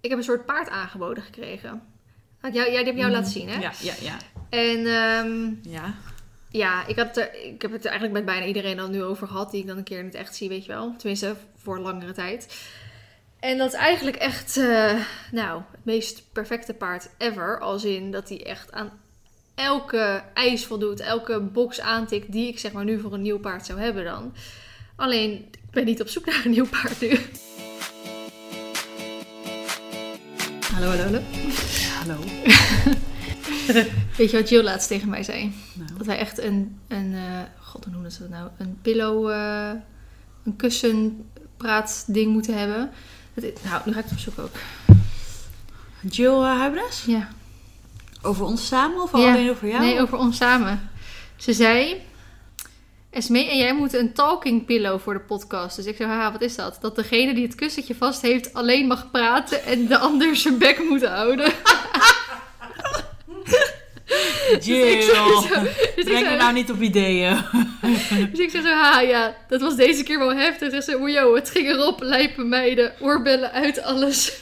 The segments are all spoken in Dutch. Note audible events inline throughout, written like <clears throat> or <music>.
ik heb een soort paard aangeboden gekregen. Jou, ja, die heb jou laten zien, hè? Ja, ja, ja. En ehm, Ja. ja, ik, had er, ik heb het er eigenlijk met bijna iedereen al nu over gehad, die ik dan een keer in het echt zie, weet je wel. Tenminste, voor langere tijd. En dat is eigenlijk echt, eh, nou, het meest perfecte paard ever. Als in dat hij echt aan elke eis voldoet, elke box aantikt die ik zeg maar nu voor een nieuw paard zou hebben dan. Alleen, ik ben niet op zoek naar een nieuw paard nu. Hallo, hallo, hallo. Hallo. <laughs> Weet je wat Jill laatst tegen mij zei? Nou. Dat wij echt een, een eh, god, hoe noemen ze dat nou? Een pillow, eh, een kussenpraatding moeten hebben. Dat nou, nu ga ik het opzoeken ook. Jill uh, Huibres? Ja. Over ons samen of Ja. alleen over jou? Nee, over ons samen. Ze zei... Esmee en jij moeten een talking pillow voor de podcast. Dus ik zei, haha, wat is dat? Dat degene die het kussentje vast heeft alleen mag praten en de ander zijn bek moet houden. Jill. <laughs> Dus ik zei zo- dus ik Breng me zei- nou niet op ideeën. <laughs> Dus ik zeg zo, ha ja, dat was deze keer wel heftig. Dus ze, yo, het ging erop, lijpen meiden, oorbellen uit, alles. <laughs>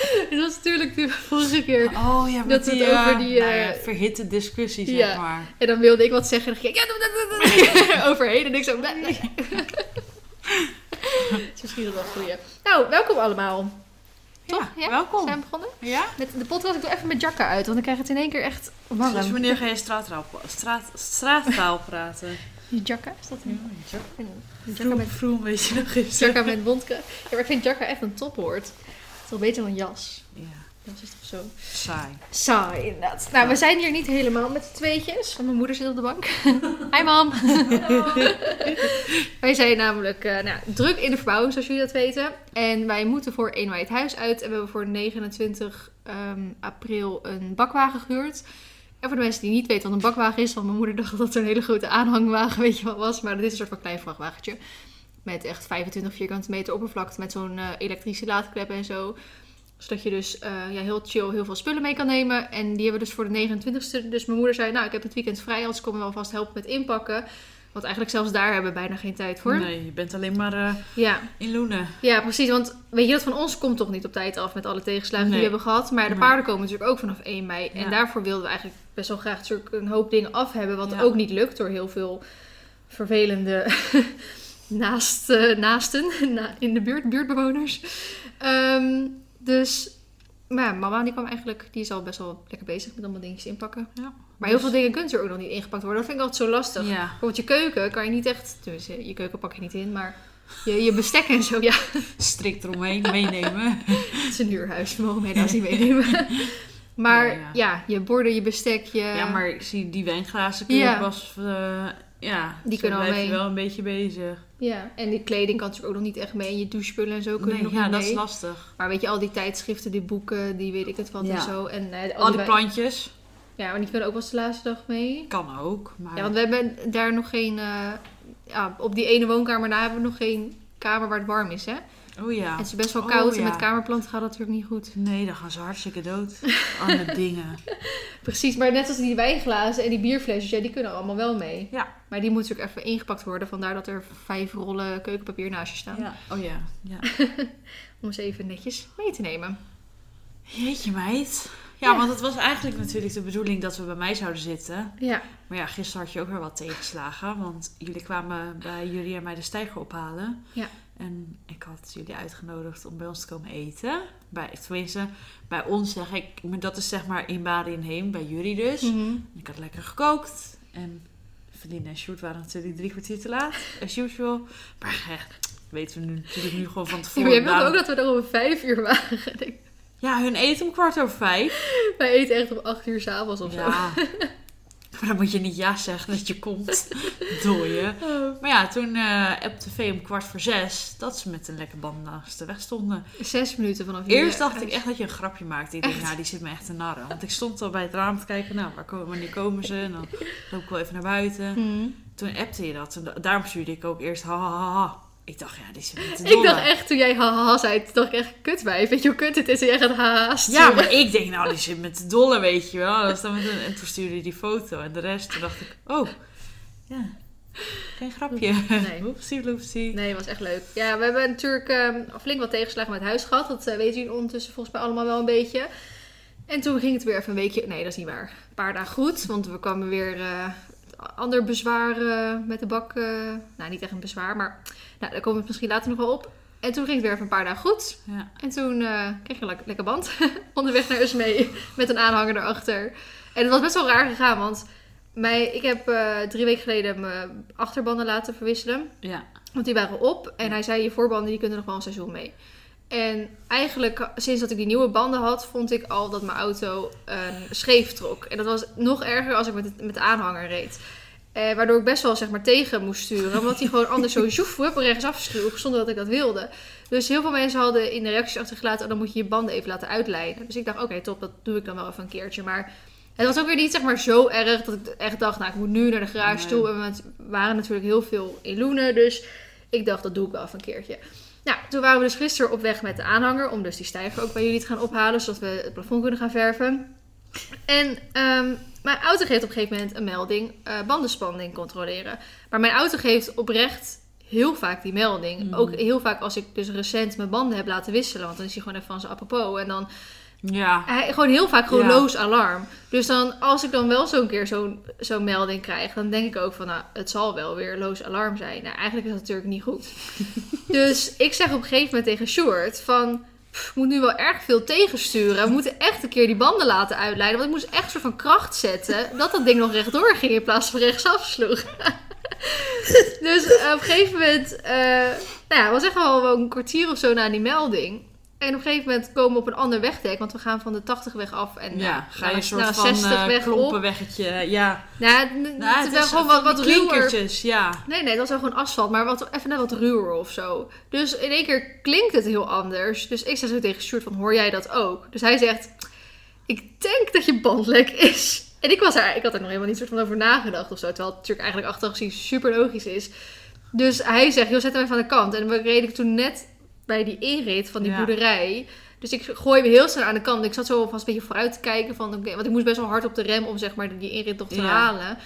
<laughs> Het was natuurlijk de vorige keer. Oh ja, Dat met het die, over eh, die, nou ja, eh, verhitte discussie, zeg Ja. maar. En dan wilde ik wat zeggen en dan ging ik, ja, dat, dat. overheen. En ik zo. Het is misschien wel een goeie. Nou, welkom allemaal. Toch? Ja, Ja? welkom. Zijn we begonnen? Ja? Met de podcast, ik doe even mijn jacka uit, want dan krijg je het in één keer echt warm. Dus wanneer ga je straattaal, straat, straattaal praten? <laughs> Je jacka, is dat een, een jacka Vroom, met vroom, weet je nog eens. Jacka met bondkraag. Ja, maar ik vind jacka echt een topwoord. Wel beter dan jas. Ja, Jas is toch zo saai. saai, inderdaad. Nou, we zijn hier niet helemaal met z'n tweetjes. Want mijn moeder zit op de bank. <laughs> Hi, mam. <laughs> wij zijn namelijk eh, nou, druk in de verbouwing, zoals jullie dat weten. En wij moeten voor 1 mei het huis uit. En we hebben voor 29 ehm, april een bakwagen gehuurd. En voor de mensen die niet weten wat een bakwagen is, want mijn moeder dacht dat het een hele grote aanhangwagen, weet je wat was. Maar dit is een soort van klein vrachtwagentje. Met echt 25 vierkante meter oppervlakte, met zo'n eh, elektrische laadklep en zo. Zodat je dus eh, ja, heel chill heel veel spullen mee kan nemen. En die hebben we dus voor de 29ste. Dus mijn moeder zei, nou ik heb het weekend vrij, anders kom je wel vast helpen met inpakken. Want eigenlijk zelfs daar hebben we bijna geen tijd voor. Nee, je bent alleen maar eh, Ja. in Loenen. ja, precies. Want weet je, dat van ons komt toch niet op tijd af met alle tegenslagen die we hebben gehad. Maar de Nee. paarden komen natuurlijk ook vanaf 1 mei. Ja. En daarvoor wilden we eigenlijk best wel graag natuurlijk een hoop dingen af hebben. Wat Ja. ook niet lukt door heel veel vervelende naast, eh, naasten <laughs> na- in de buurt, buurtbewoners. Ehm, dus, maar ja, mama die kwam eigenlijk, die is al best wel lekker bezig met allemaal dingetjes inpakken. Ja. Maar heel veel dingen kunnen er ook nog niet ingepakt worden. Dat vind ik altijd zo lastig. Ja. Bijvoorbeeld je keuken kan je niet echt, tenminste je keuken pak je niet in, maar je, je bestek en zo, <laughs> ja. Strikt eromheen meenemen. <laughs> Het is een huurhuis, we mogen helaas niet meenemen. Maar Ja, ja, ja. je borden, je bestek, je... Ja, maar ik zie die wijnglazen kun je Ja. ook pas... eh, ja, Die kunnen al mee. wel een beetje bezig. Ja, en die kleding kan natuurlijk ook nog niet echt mee. En je douchespullen en zo kunnen Nee, nog ja, niet dat mee. is lastig. Maar weet je, al die tijdschriften, die boeken, die weet ik het wat Ja. en zo. En, eh, Al die plantjes. Ja, maar die kunnen ook wel de laatste dag mee. Kan ook. Maar Ja, want we hebben daar nog geen... eh, ja, op die ene woonkamer na hebben we nog geen kamer waar het warm is, hè? Oh ja. En het is best wel Oh, koud en met kamerplanten gaat dat natuurlijk niet goed. Nee, dan gaan ze hartstikke dood. <laughs> Arme dingen. Precies, maar net als die wijnglazen en die bierflesjes, ja, die kunnen allemaal wel mee. Ja. Maar die moeten natuurlijk even ingepakt worden. Vandaar dat er vijf rollen keukenpapier naast je staan. ja. Oh ja. ja. <laughs> Om ze even netjes mee te nemen. Jeetje meid. Ja, Ja. want het was eigenlijk natuurlijk de bedoeling dat we bij mij zouden zitten. Ja, Maar ja, gisteren had je ook weer wat tegenslagen. Want jullie kwamen bij jullie en mij de stijger ophalen. Ja. En ik had jullie uitgenodigd om bij ons te komen eten. Bij, tenminste, bij ons zeg ik, maar dat is zeg maar in Baden in Heem, bij jullie dus. Mhm. Ik had lekker gekookt. En Feline en Sjoerd waren natuurlijk drie kwartier te laat, as usual. Maar echt, weten we nu natuurlijk nu gewoon van Ja, tevoren. maar jij wilde ook dat we er om vijf uur waren. Ja, hun eten om kwart over vijf. Wij eten echt om acht uur s'avonds of zo. Ja. <laughs> Maar dan moet je niet ja zeggen dat je komt. <laughs> Dooien. Oh. Maar ja, toen eh op tv om kwart voor zes, dat ze met een lekker band naast de weg stonden. Zes minuten vanaf hier. Eerst dacht ik echt dat je een grapje maakte. Ik denk, Echt? nou, die zit me echt te narren. Want ik stond al bij het raam te kijken, nou, waar komen, wanneer komen ze? En dan loop ik wel even naar buiten. Mhm. Toen appte je dat. En da- daarom stuurde ik ook eerst ha, ha, ha, ha. Ik dacht, ja, die zit me te Ik dacht echt, toen jij haha zei, toen dacht ik echt, kutwijf. Weet je hoe kut het is? En jij gaat haha Ja, maar ik denk, nou, die zit met de dolle, weet je wel. Dat dan met een, en toen stuurde hij die foto en de rest. Toen dacht ik, oh, ja. Geen grapje. Nee. <laughs> Oepsie, loepsie. Nee, was echt leuk. Ja, we hebben natuurlijk ehm, flink wat tegenslagen met huis gehad. Dat eh, weten jullie ondertussen volgens mij allemaal wel een beetje. En toen ging het weer even een weekje... Nee, dat is niet waar. Een paar dagen goed. Want we kwamen weer eh, ander bezwaar met de bak. eh, nou, niet echt een bezwaar, maar nou, daar komen we misschien later nog wel op. En toen ging het weer even een paar dagen goed. Ja. En toen eh, kreeg je een lek- lekker band <laughs> onderweg naar Usmee met een aanhanger erachter. En het was best wel raar gegaan, want mij, ik heb eh, drie weken geleden mijn achterbanden laten verwisselen. ja. Want die waren op. En hij zei, je voorbanden die kunnen nog wel een seizoen mee. En eigenlijk, sinds dat ik die nieuwe banden had, vond ik al dat mijn auto een scheef trok. En dat was nog erger als ik met, het, met de aanhanger reed. Eh, waardoor ik best wel zeg maar tegen moest sturen. Omdat hij gewoon anders zo joef, hup, sloeg. Zonder dat ik dat wilde. Dus heel veel mensen hadden in de reacties achtergelaten... Oh, dan moet je je banden even laten uitlijnen. Dus ik dacht, oké, top, dat doe ik dan wel even een keertje. Maar het was ook weer niet zeg maar zo erg dat ik echt dacht... Nou, ik moet nu naar de garage Nee. toe. En we waren natuurlijk heel veel in Loenen. Dus ik dacht, dat doe ik wel even een keertje. Nou, toen waren we dus gisteren op weg met de aanhanger... om dus die stijger ook bij jullie te gaan ophalen... zodat we het plafond kunnen gaan verven. En ehm, mijn auto geeft op een gegeven moment een melding... eh, bandenspanning controleren. Maar mijn auto geeft oprecht heel vaak die melding. Mm. Ook heel vaak als ik dus recent mijn banden heb laten wisselen... want dan is hij gewoon even van zijn apropos... en dan Ja. hij, gewoon heel vaak gewoon Ja. loos alarm. Dus dan, als ik dan wel zo'n keer zo'n zo'n melding krijg, dan denk ik ook van, nou, het zal wel weer loos alarm zijn. Nou, eigenlijk is dat natuurlijk niet goed. <laughs> dus ik zeg op een gegeven moment tegen Sjoerd van, "Pff, <laughs> ik moet nu wel erg veel tegensturen. We moeten echt een keer die banden laten uitleiden. Want ik moest echt soort van kracht zetten, dat dat ding nog rechtdoor ging in plaats van rechtsaf sloeg. <laughs> dus op een gegeven moment, eh nou ja, was echt wel een kwartier of zo na die melding. En op een gegeven moment komen we op een ander wegdek, want we gaan van de 80 weg af en Ja, ga je een soort van 60 eh, weg op. klompenweggetje. Ja. Nou, Nou, het het is gewoon wat, wat ruwer. ja. Nee, nee, dat was wel gewoon asfalt, maar wat, even net wat ruwer of zo. Dus in één keer klinkt het heel anders. Dus ik zeg zo tegen Sjoerd van, hoor jij dat ook? Dus hij zegt, ik denk dat je bandlek is. <laughs> En ik, was er, ik had er nog helemaal niet soort van over nagedacht of zo. Terwijl het natuurlijk eigenlijk achteraf gezien super logisch is. Dus hij zegt, joh, zet hem even aan de kant. En we reden toen net bij die inrit van die Ja. boerderij. Dus ik gooi me heel snel aan de kant. Ik zat zo alvast een beetje vooruit te kijken. Van, oké, want ik moest best wel hard op de rem om zeg maar, die inrit nog te Ja. halen.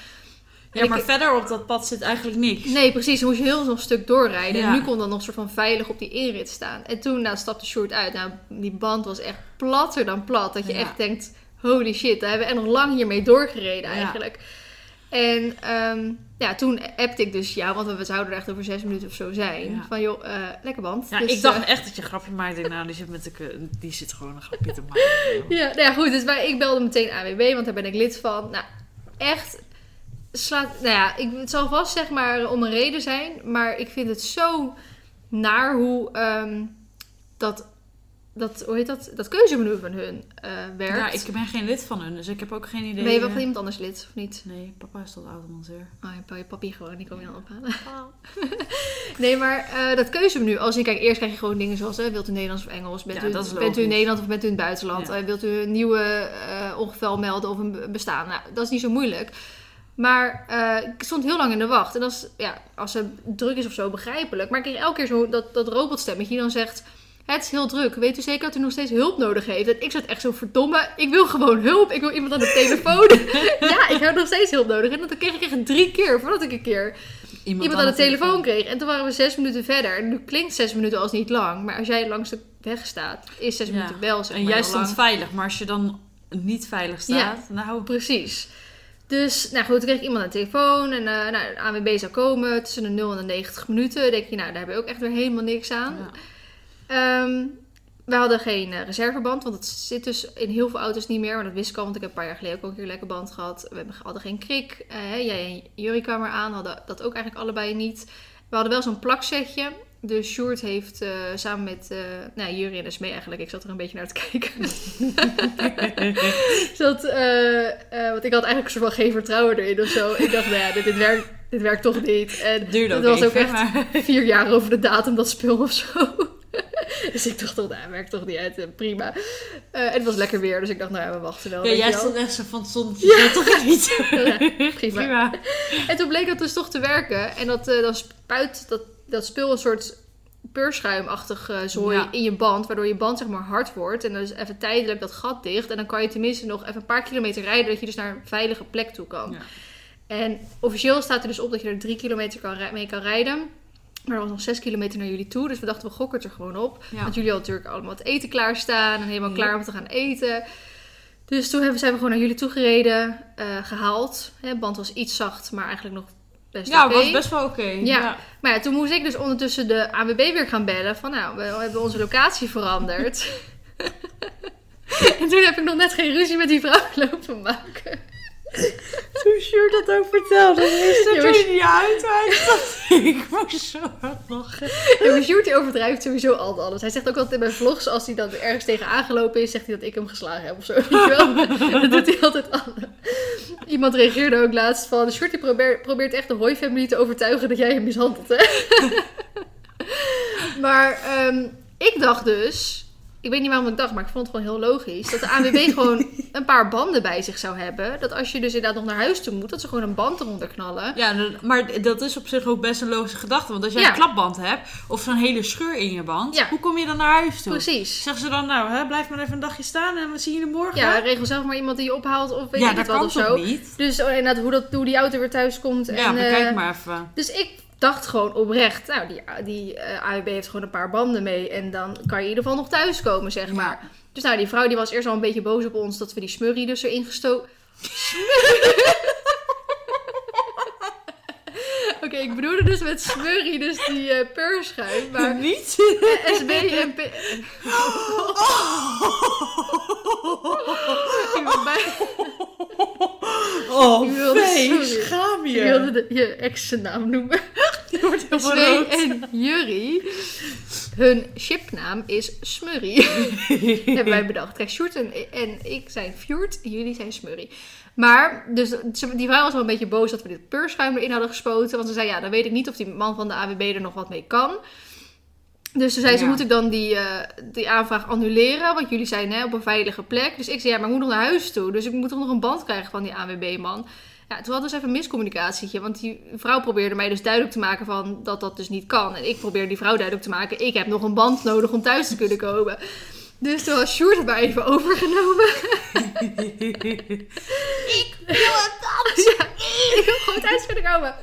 Ja, maar ik- verder op dat pad zit eigenlijk niks. Nee, precies. Dan moest je heel nog een stuk doorrijden. Ja. En nu kon dan nog soort van veilig op die inrit staan. En toen nou, stapte Short uit. Nou, die band was echt platter dan plat. Dat je Ja. echt denkt, holy shit. Daar hebben we echt nog lang hiermee doorgereden Ja. En ehm, ja, toen appte ik dus jou, want we zouden er echt over zes minuten of zo zijn. Ja. Van joh, eh, lekker band. Ja, Dus, ik dacht eh, echt dat je een grapje maakte. Ik Nou, die zit, met de, die zit gewoon een grapje te maken. Ja, nou ja, goed. Dus wij, ik belde meteen AWB, want daar ben ik lid van. Nou, echt slaat... Nou ja, ik, het zal vast zeg maar om een reden zijn. Maar ik vind het zo naar hoe ehm, dat, dat... Hoe heet dat? Dat keuzemenu van hun eh, werkt. Ja, ik ben geen lid van hun, dus ik heb ook geen idee. Ben je wel eh, van iemand anders lid, of niet? Nee, papa is tot automonteur. Oh, je bel je papi gewoon, die kom je dan ophalen. <laughs> Nee, maar eh, dat keuzemenu, als je kijkt, eerst krijg je gewoon dingen zoals, hè, wilt u Nederlands of Engels? Bent, Ja, u, bent u in. Nederland of bent u in het buitenland? Ja. Eh, wilt u een nieuwe eh, ongeval melden of een be- bestaan? Nou, dat is niet zo moeilijk. Maar eh, ik stond heel lang in de wacht. En is, ja, als het druk is of zo, begrijpelijk. Maar ik kreeg elke keer zo dat, dat robotstemmetje die dan zegt... Het is heel druk. Weet u zeker dat u nog steeds hulp nodig heeft? En ik zat echt zo verdomme. Ik wil gewoon hulp. Ik wil iemand aan de telefoon. <laughs> ja, ik heb nog steeds hulp nodig. En dat kreeg ik echt drie keer voordat ik een keer iemand aan de telefoon kreeg. En toen waren we zes minuten verder. En nu klinkt zes minuten als niet lang. Maar als jij langs de weg staat, is zes Ja. minuten wel zeg En maar jij stond lang. veilig, maar als je dan niet veilig staat, nou... Precies. Dus, nou goed, toen kreeg ik iemand aan de telefoon. En eh nou, de ANWB zou komen tussen de 0 en de 90 minuten. Dan denk je, nou, daar heb je ook echt weer helemaal niks aan. Ja. Ehm, we hadden geen eh, reserveband, want dat zit dus in heel veel auto's niet meer. Maar dat wist ik al, want ik heb een paar jaar geleden ook al een keer lekker band gehad. We hebben- hadden geen krik. Eh, jij en Jury kwamen eraan, hadden dat ook eigenlijk allebei niet. We hadden wel zo'n plaksetje. Dus Sjoerd heeft eh, samen met eh nou, Jury en Esmee eigenlijk, ik zat er een beetje naar te kijken. <laughs> <laughs> dat, want ik had eigenlijk een soort van geen vertrouwen erin of zo. Ik dacht, nou ja, dit, dit, werkt, dit werkt toch niet. En Het duurde ook het was ook echt maar... vier jaar over de datum dat spul of zo. <laughs> dus ik dacht toch, nou, werkt toch niet uit, eh, prima. Eh, en het was lekker weer, dus ik dacht, nou ja, we wachten wel. Ja, jij stond echt zo van het zonnetje. <laughs> Ja. toch niet? <laughs> Ja, prima. Prima. En toen bleek dat dus toch te werken. En dat, dan spuit dat, dat spul een soort peurschuimachtig eh, zooi Ja. in je band, waardoor je band zeg maar hard wordt. En dan is even tijdelijk dat gat dicht. En dan kan je tenminste nog even een paar kilometer rijden, dat je dus naar een veilige plek toe kan. Ja. En officieel staat er dus op dat je er drie kilometer kan, mee kan rijden. Maar er was nog zes kilometer naar jullie toe. Dus we dachten, we gokken het er gewoon op. Ja. Want jullie hadden natuurlijk allemaal het eten klaarstaan. En helemaal Ja. klaar om te gaan eten. Dus toen hebben, zijn we gewoon naar jullie toe gereden. eh, gehaald. Hè, band was iets zacht, maar eigenlijk nog best Ja, oké. was best wel oké. Ja. Maar ja, toen moest ik dus ondertussen de ANWB weer gaan bellen. Van nou, we hebben onze locatie veranderd. <laughs> en toen heb ik nog net geen ruzie met die vrouw <laughs> lopen maken. <laughs> Toen Sjoerd dat ook vertelde, wist Ja, er niet uit. Ik moest zo hard lachen. Sjoerd die overdrijft sowieso altijd alles. Hij zegt ook altijd in mijn vlogs, als hij dan ergens tegen aangelopen is, zegt hij dat ik hem geslagen heb of zo. <laughs> Dat doet hij altijd alle. Iemand reageerde ook laatst van, Sjoerd die probeert, probeert echt de Hoi family te overtuigen dat jij hem mishandelt, hè? <laughs> maar ehm, ik dacht dus, ik weet niet waarom ik dacht, maar ik vond het gewoon heel logisch, dat de ANWB <laughs> gewoon een paar banden bij zich zou hebben. Dat als je dus inderdaad nog naar huis toe moet, dat ze gewoon een band eronder knallen. Ja, maar dat is op zich ook best een logische gedachte. Want als jij Ja. een klapband hebt, of zo'n hele scheur in je band, Ja. hoe kom je dan naar huis toe? Precies. Zeggen ze dan, nou, hè, blijf maar even een dagje staan en we zien je morgen? Ja, regel zelf maar iemand die je ophaalt of weet ja ik wat kan of zo. niet? Dus oh, inderdaad, hoe, dat, hoe die auto weer thuis komt. Ja, en, bekijk eh, maar even. Dus ik dacht gewoon oprecht, nou, die, die AUB heeft gewoon een paar banden mee. En dan kan je in ieder geval nog thuiskomen, zeg Ja. maar. Dus nou, die vrouw die was eerst al een beetje boos op ons dat we die smurrie dus erin gestoken... <laughs> <laughs> <laughs> Oké, ik bedoelde dus met smurrie dus die peurschuim. Maar <laughs> niet? SB en P... <laughs> Ik Oh, Ik wilde- sorry. schaam Ik je. wilde de, je ex-naam noemen. <laughs> Die wordt Svee rood. en Jurrie. Hun chipnaam is Smurrie. hebben wij bedacht. Kijk, Sjoerd en, en ik zijn Fjord jullie zijn Smurrie. Maar, dus ze- die vrouw was wel een beetje boos dat we dit peurschuim erin hadden gespoten. Want ze zei, ja, dan weet ik niet of die man van de AWB er nog wat mee kan. Dus toen zei ze, moet ik dan die, eh, die aanvraag annuleren? Want jullie zijn hè, op een veilige plek. Dus ik zei, ja, maar ik moet nog naar huis toe. Dus ik moet toch nog een band krijgen van die AWB-man. Ja, toen hadden ze even een miscommunicatietje. Want die vrouw probeerde mij dus duidelijk te maken van dat dat dus niet kan. En ik probeerde die vrouw duidelijk te maken, ik heb nog een band nodig om thuis te kunnen komen. Dus toen was Sjoerd het maar even overgenomen. <laughs> ja, ik wil gewoon thuis kunnen komen.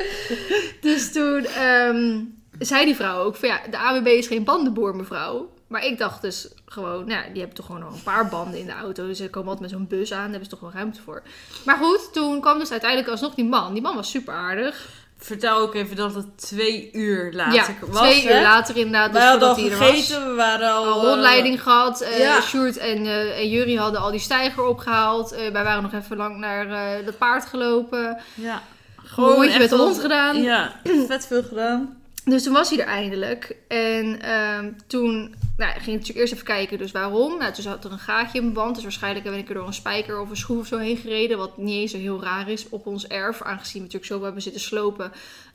Dus toen ehm, zei die vrouw ook van ja, de AWB is geen bandenboer mevrouw. Maar ik dacht dus gewoon, nou, die hebben toch gewoon nog een paar banden in de auto. Dus ze komen altijd met zo'n bus aan, daar hebben ze toch wel ruimte voor. Maar goed, toen kwam dus uiteindelijk alsnog die man. Die man was super aardig. Vertel ook even dat het twee uur later ja, was. twee hè? uur later inderdaad, dus Wij hadden al voordat hij was. gegeten, we waren al... Al rondleiding gehad. eh ja. Sjoerd en, en Jury hadden al die stijger opgehaald. Eh, wij waren nog even lang naar dat paard gelopen. Ja. Gewoon een met de hond gedaan. Ja, <clears throat> vet veel gedaan. Dus toen was hij er eindelijk. En ehm, toen nou, ging ik natuurlijk eerst even kijken, dus waarom? Nou, toen zat er een gaatje in mijn band. Dus waarschijnlijk ben ik er door een spijker of een schroef of zo heen gereden. Wat niet eens zo heel raar is op ons erf. Aangezien we natuurlijk zo hebben zitten slopen.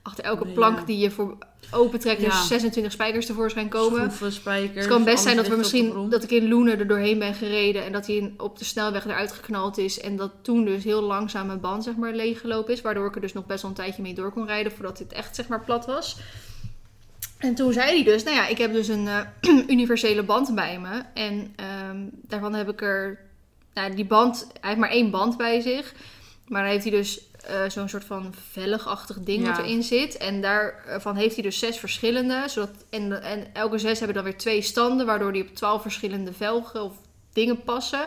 Achter elke plank die je voor opentrekt, Ja. dus 26 spijkers tevoorschijn komen. Schroeven, spijkers. Dus het kan best zijn dat we misschien dat ik in Loenen er doorheen ben gereden en dat hij op de snelweg eruit geknald is en dat toen dus heel langzaam mijn band zeg maar leeggelopen is, waardoor ik er dus nog best wel een tijdje mee door kon rijden voordat dit echt zeg maar plat was. En toen zei hij dus, nou ja, ik heb dus een eh, <clears throat> universele band bij me en ehm, daarvan heb ik er, nou die band, hij heeft maar één band bij zich, maar dan heeft hij dus eh, zo'n soort van velligachtig ding wat Ja. erin zit. En daarvan heeft hij dus zes verschillende. Zodat, en, en elke zes hebben dan weer twee standen, waardoor die op twaalf verschillende velgen of dingen passen.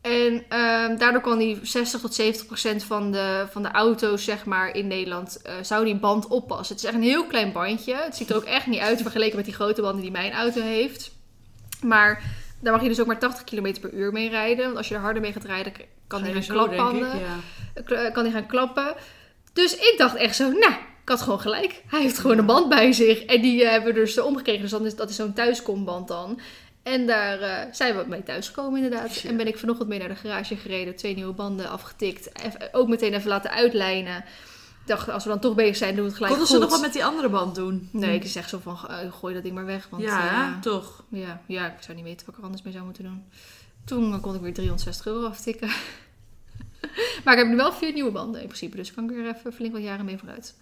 En ehm, daardoor kan die 60 tot 70 procent van de, van de auto's, zeg maar, in Nederland, eh, zou die band oppassen. Het is echt een heel klein bandje. Het ziet er ook echt niet uit vergeleken met die grote banden die mijn auto heeft. Maar daar mag je dus ook maar 80 km per uur mee rijden. Want als je er harder mee gaat rijden, kan die gaan Sowieso, denk ik, klapbanden ja. k- kan hij gaan klappen. Dus ik dacht echt zo, nou, ik had gewoon gelijk. Hij heeft gewoon een band bij zich. En die eh, hebben we dus omgekregen. Dus dan is, dat is zo'n thuiskomband dan. En daar eh, zijn we mee thuisgekomen inderdaad. Ja. En ben ik vanochtend mee naar de garage gereden. Twee nieuwe banden afgetikt. Even- ook meteen even laten uitlijnen. Ik dacht, als we dan toch bezig zijn, doen we het gelijk Konden goed. ze nog wat met die andere band doen? Nee, ik zeg zo van, eh, gooi dat ding maar weg. Want, ja, eh, toch. ja, ja, ik zou niet weten wat ik er anders mee zou moeten doen. Toen kon ik weer 360 euro aftikken. <laughs> maar ik heb nu wel vier nieuwe banden in principe. Dus kan ik er even flink wat jaren mee vooruit.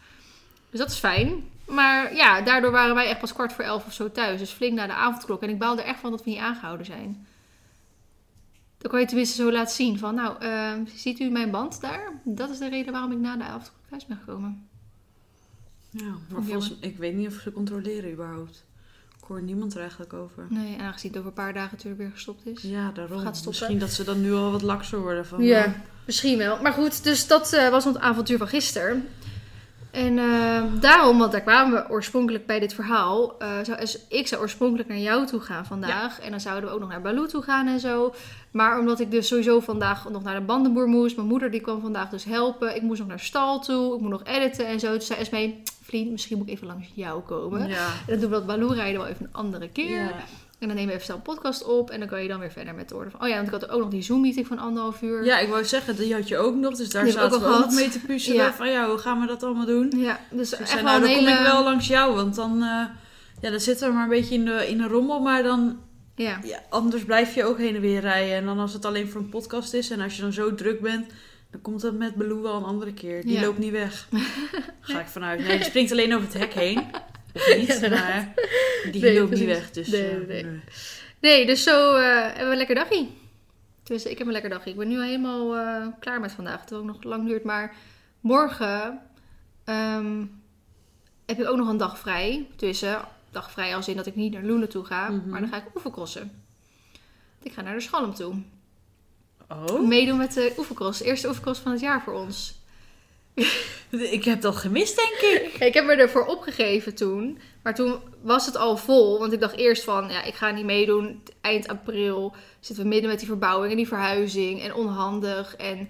Dus dat is fijn. Maar ja, daardoor waren wij echt pas kwart voor elf of zo thuis. Dus flink na de avondklok. En ik baal er echt van dat we niet aangehouden zijn. Dan kan je tenminste zo laten zien van, nou, eh, ziet u mijn band daar? Dat is de reden waarom ik na de avond thuis ben gekomen. Ja, maar volgens, ik weet niet of ze controleren überhaupt. Hoor niemand er eigenlijk over. Nee, en aangezien het over een paar dagen natuurlijk weer gestopt is. Ja, daarom. Gaat stoppen. Misschien dat ze dan nu al wat lakser worden van... Ja, eh, misschien wel. Maar goed, dus dat eh, was ons avontuur van gisteren. En eh, daarom, want daar kwamen we oorspronkelijk bij dit verhaal. zou, dus ik zou oorspronkelijk naar jou toe gaan vandaag. En dan zouden we ook nog naar Baloo toe gaan en zo. Maar omdat ik dus sowieso vandaag nog naar de bandenboer moest. Mijn moeder die kwam vandaag dus helpen. Ik moest nog naar stal toe. Ik moet nog editen en zo. Toen zei Esmee, vriend, misschien moet ik even langs jou komen. Ja. En dan doen we dat Baloo rijden wel even een andere keer. Ja. En dan nemen we even snel een podcast op. En dan kan je dan weer verder met de orde van... Oh ja, want ik had ook nog die Zoom-meeting van anderhalf uur. ja, ik wou zeggen, die had je ook nog. Dus daar zaten ook we ook nog mee te puzzelen. Ja. Van ja, hoe gaan we dat allemaal doen? Ja, dus Dus echt zei, nou, dan kom ik wel langs jou. Want dan, eh, ja, dan zitten we maar een beetje in de, in de rommel. Maar dan, Ja. ja, anders blijf je ook heen en weer rijden. En dan als het alleen voor een podcast is. En als je dan zo druk bent, dan komt het met Baloo wel een andere keer. Die Ja. loopt niet weg. <laughs> Ga ik vanuit. Nee, die springt alleen over het hek heen. Of niet, Ja, maar die Nee, loopt niet weg. Dus, Nee, eh, nee. nee. Nee, dus zo eh, hebben we een lekker dagje. Tenminste, ik heb een lekker dagje. Ik ben nu al helemaal eh, klaar met vandaag. Terwijl het nog lang duurt. Maar morgen ehm, heb ik ook nog een dag vrij. Tussen dag vrij als in dat ik niet naar Loenen toe ga. Mhm. Maar dan ga ik oefencrossen. Ik ga naar de Schalm toe. Oh, Meedoen met de oefencross. De eerste oefencross van het jaar voor ons. <laughs> ik heb dat gemist, denk ik. <laughs> Ik heb me ervoor opgegeven toen. Maar toen was het al vol. Want ik dacht eerst van, ja, ik ga niet meedoen. Eind april zitten we midden met die verbouwing en die verhuizing. En onhandig en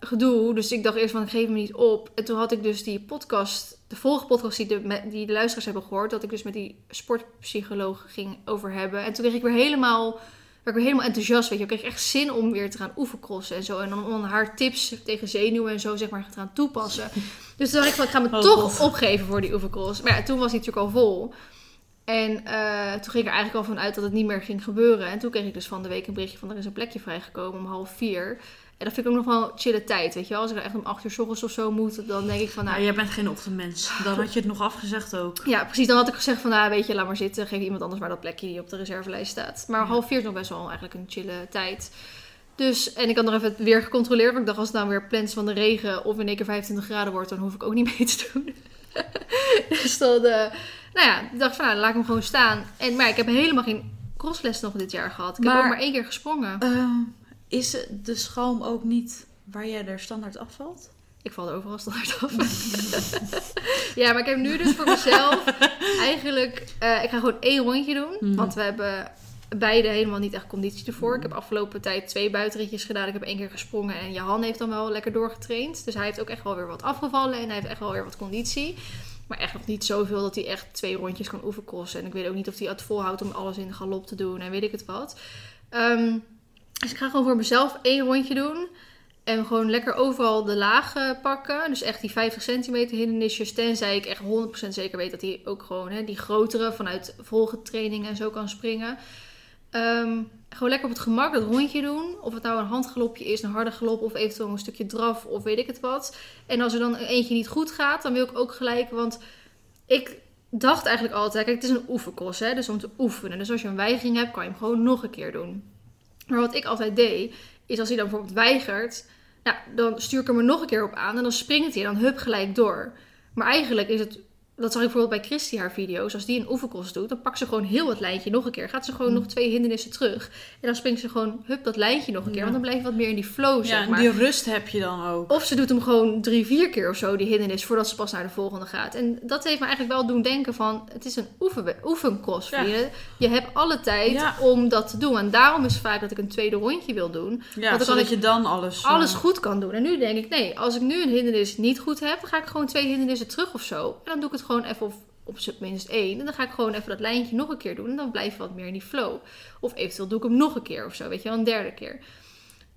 gedoe. Dus ik dacht eerst van, geef me niet op. En toen had ik dus die podcast, de vorige podcast die de, die de luisteraars hebben gehoord. Dat ik dus met die sportpsycholoog ging over hebben. En toen kreeg ik weer helemaal... werd ik weer helemaal enthousiast, weet je. Ik kreeg echt zin om weer te gaan oefencrossen en zo. En om, om haar tips tegen zenuwen en zo, zeg maar, te gaan toepassen. Dus toen dacht ik van, ik ga me Oh, toch God. opgeven voor die oefencross. Maar ja, toen was die natuurlijk al vol. En eh, toen ging ik er eigenlijk al van uit dat het niet meer ging gebeuren. En toen kreeg ik dus van de week een berichtje van, er is een plekje vrijgekomen om half vier. En dat vind ik ook nog wel chille tijd, weet je wel. Als ik er echt om acht uur 's ochtends of zo moet, dan denk ik van, nou... Nou, jij bent geen ochtendmens. <laughs> Dan had je het nog afgezegd ook. Ja, precies. Dan had ik gezegd van, nou, weet je, laat maar zitten. Geef iemand anders maar dat plekje die op de reservelijst staat. Maar Ja. half vier is nog best wel eigenlijk een chille tijd. Dus, en ik had nog even het weer gecontroleerd. Want ik dacht, als het nou weer plans van de regen of in één keer 25 graden wordt, dan hoef ik ook niet <laughs> mee te doen. <laughs> dus dan, eh, nou ja, ik dacht van, nou, laat ik hem gewoon staan. En, maar ik heb helemaal geen crossles nog dit jaar gehad. Ik heb ook maar één keer gesprongen. Ehm, is de schalm ook niet waar jij er standaard afvalt? Ik val er overal standaard af. <laughs> ja, maar ik heb nu dus voor mezelf <laughs> eigenlijk... eh, ik ga gewoon één rondje doen. Mhm. Want we hebben beide helemaal niet echt conditie ervoor. Ik heb afgelopen tijd twee buitenritjes gedaan. Ik heb één keer gesprongen. En Johan heeft dan wel lekker doorgetraind. Dus hij heeft ook echt wel weer wat afgevallen. En hij heeft echt wel weer wat conditie. Maar echt nog niet zoveel dat hij echt twee rondjes kan oefencrossen. En ik weet ook niet of hij het volhoudt om alles in galop te doen. En weet ik het wat. Ehm, dus ik ga gewoon voor mezelf één rondje doen. En gewoon lekker overal de laag pakken. Dus echt die 50 centimeter hindernisjes. Tenzij ik echt 100% zeker weet dat hij ook gewoon hè, die grotere vanuit volgetraining en zo kan springen. Ehm, gewoon lekker op het gemak dat rondje doen. Of het nou een handgalopje is, een harde galop of eventueel een stukje draf of weet ik het wat. En als er dan eentje niet goed gaat, dan wil ik ook gelijk. Want ik dacht eigenlijk altijd, kijk, het is een oefencross, hè, dus om te oefenen. Dus als je een weigering hebt, kan je hem gewoon nog een keer doen. Maar wat ik altijd deed, is als hij dan bijvoorbeeld weigert, nou, dan stuur ik hem er nog een keer op aan en dan springt hij dan hup gelijk door. Maar eigenlijk is het, dat zag ik bijvoorbeeld bij Christy haar video's, als die een oefencross doet, dan pakt ze gewoon heel het lijntje nog een keer. Gaat ze gewoon Hm. nog twee hindernissen terug. En dan springt ze gewoon hup dat lijntje nog een keer, Ja. want dan blijf je wat meer in die flow, Ja, zeg maar. die rust heb je dan ook. Of ze doet hem gewoon drie, vier keer of zo, die hindernis, voordat ze pas naar de volgende gaat. En dat heeft me eigenlijk wel doen denken van, het is een oefen, oefencross, Ja. vrienden. Je hebt alle tijd om dat te doen. En daarom is het vaak dat ik een tweede rondje wil doen. Ja, dan kan zodat ik je dan alles... eh, Alles goed kan doen. En nu denk ik, nee, als ik nu een hindernis niet goed heb, dan ga ik gewoon twee hindernissen terug of zo. En dan doe ik het gewoon even op, op minst één. En dan ga ik gewoon even dat lijntje nog een keer doen. En dan blijf je wat meer in die flow. Of eventueel doe ik hem nog een keer of zo, weet je wel, een derde keer.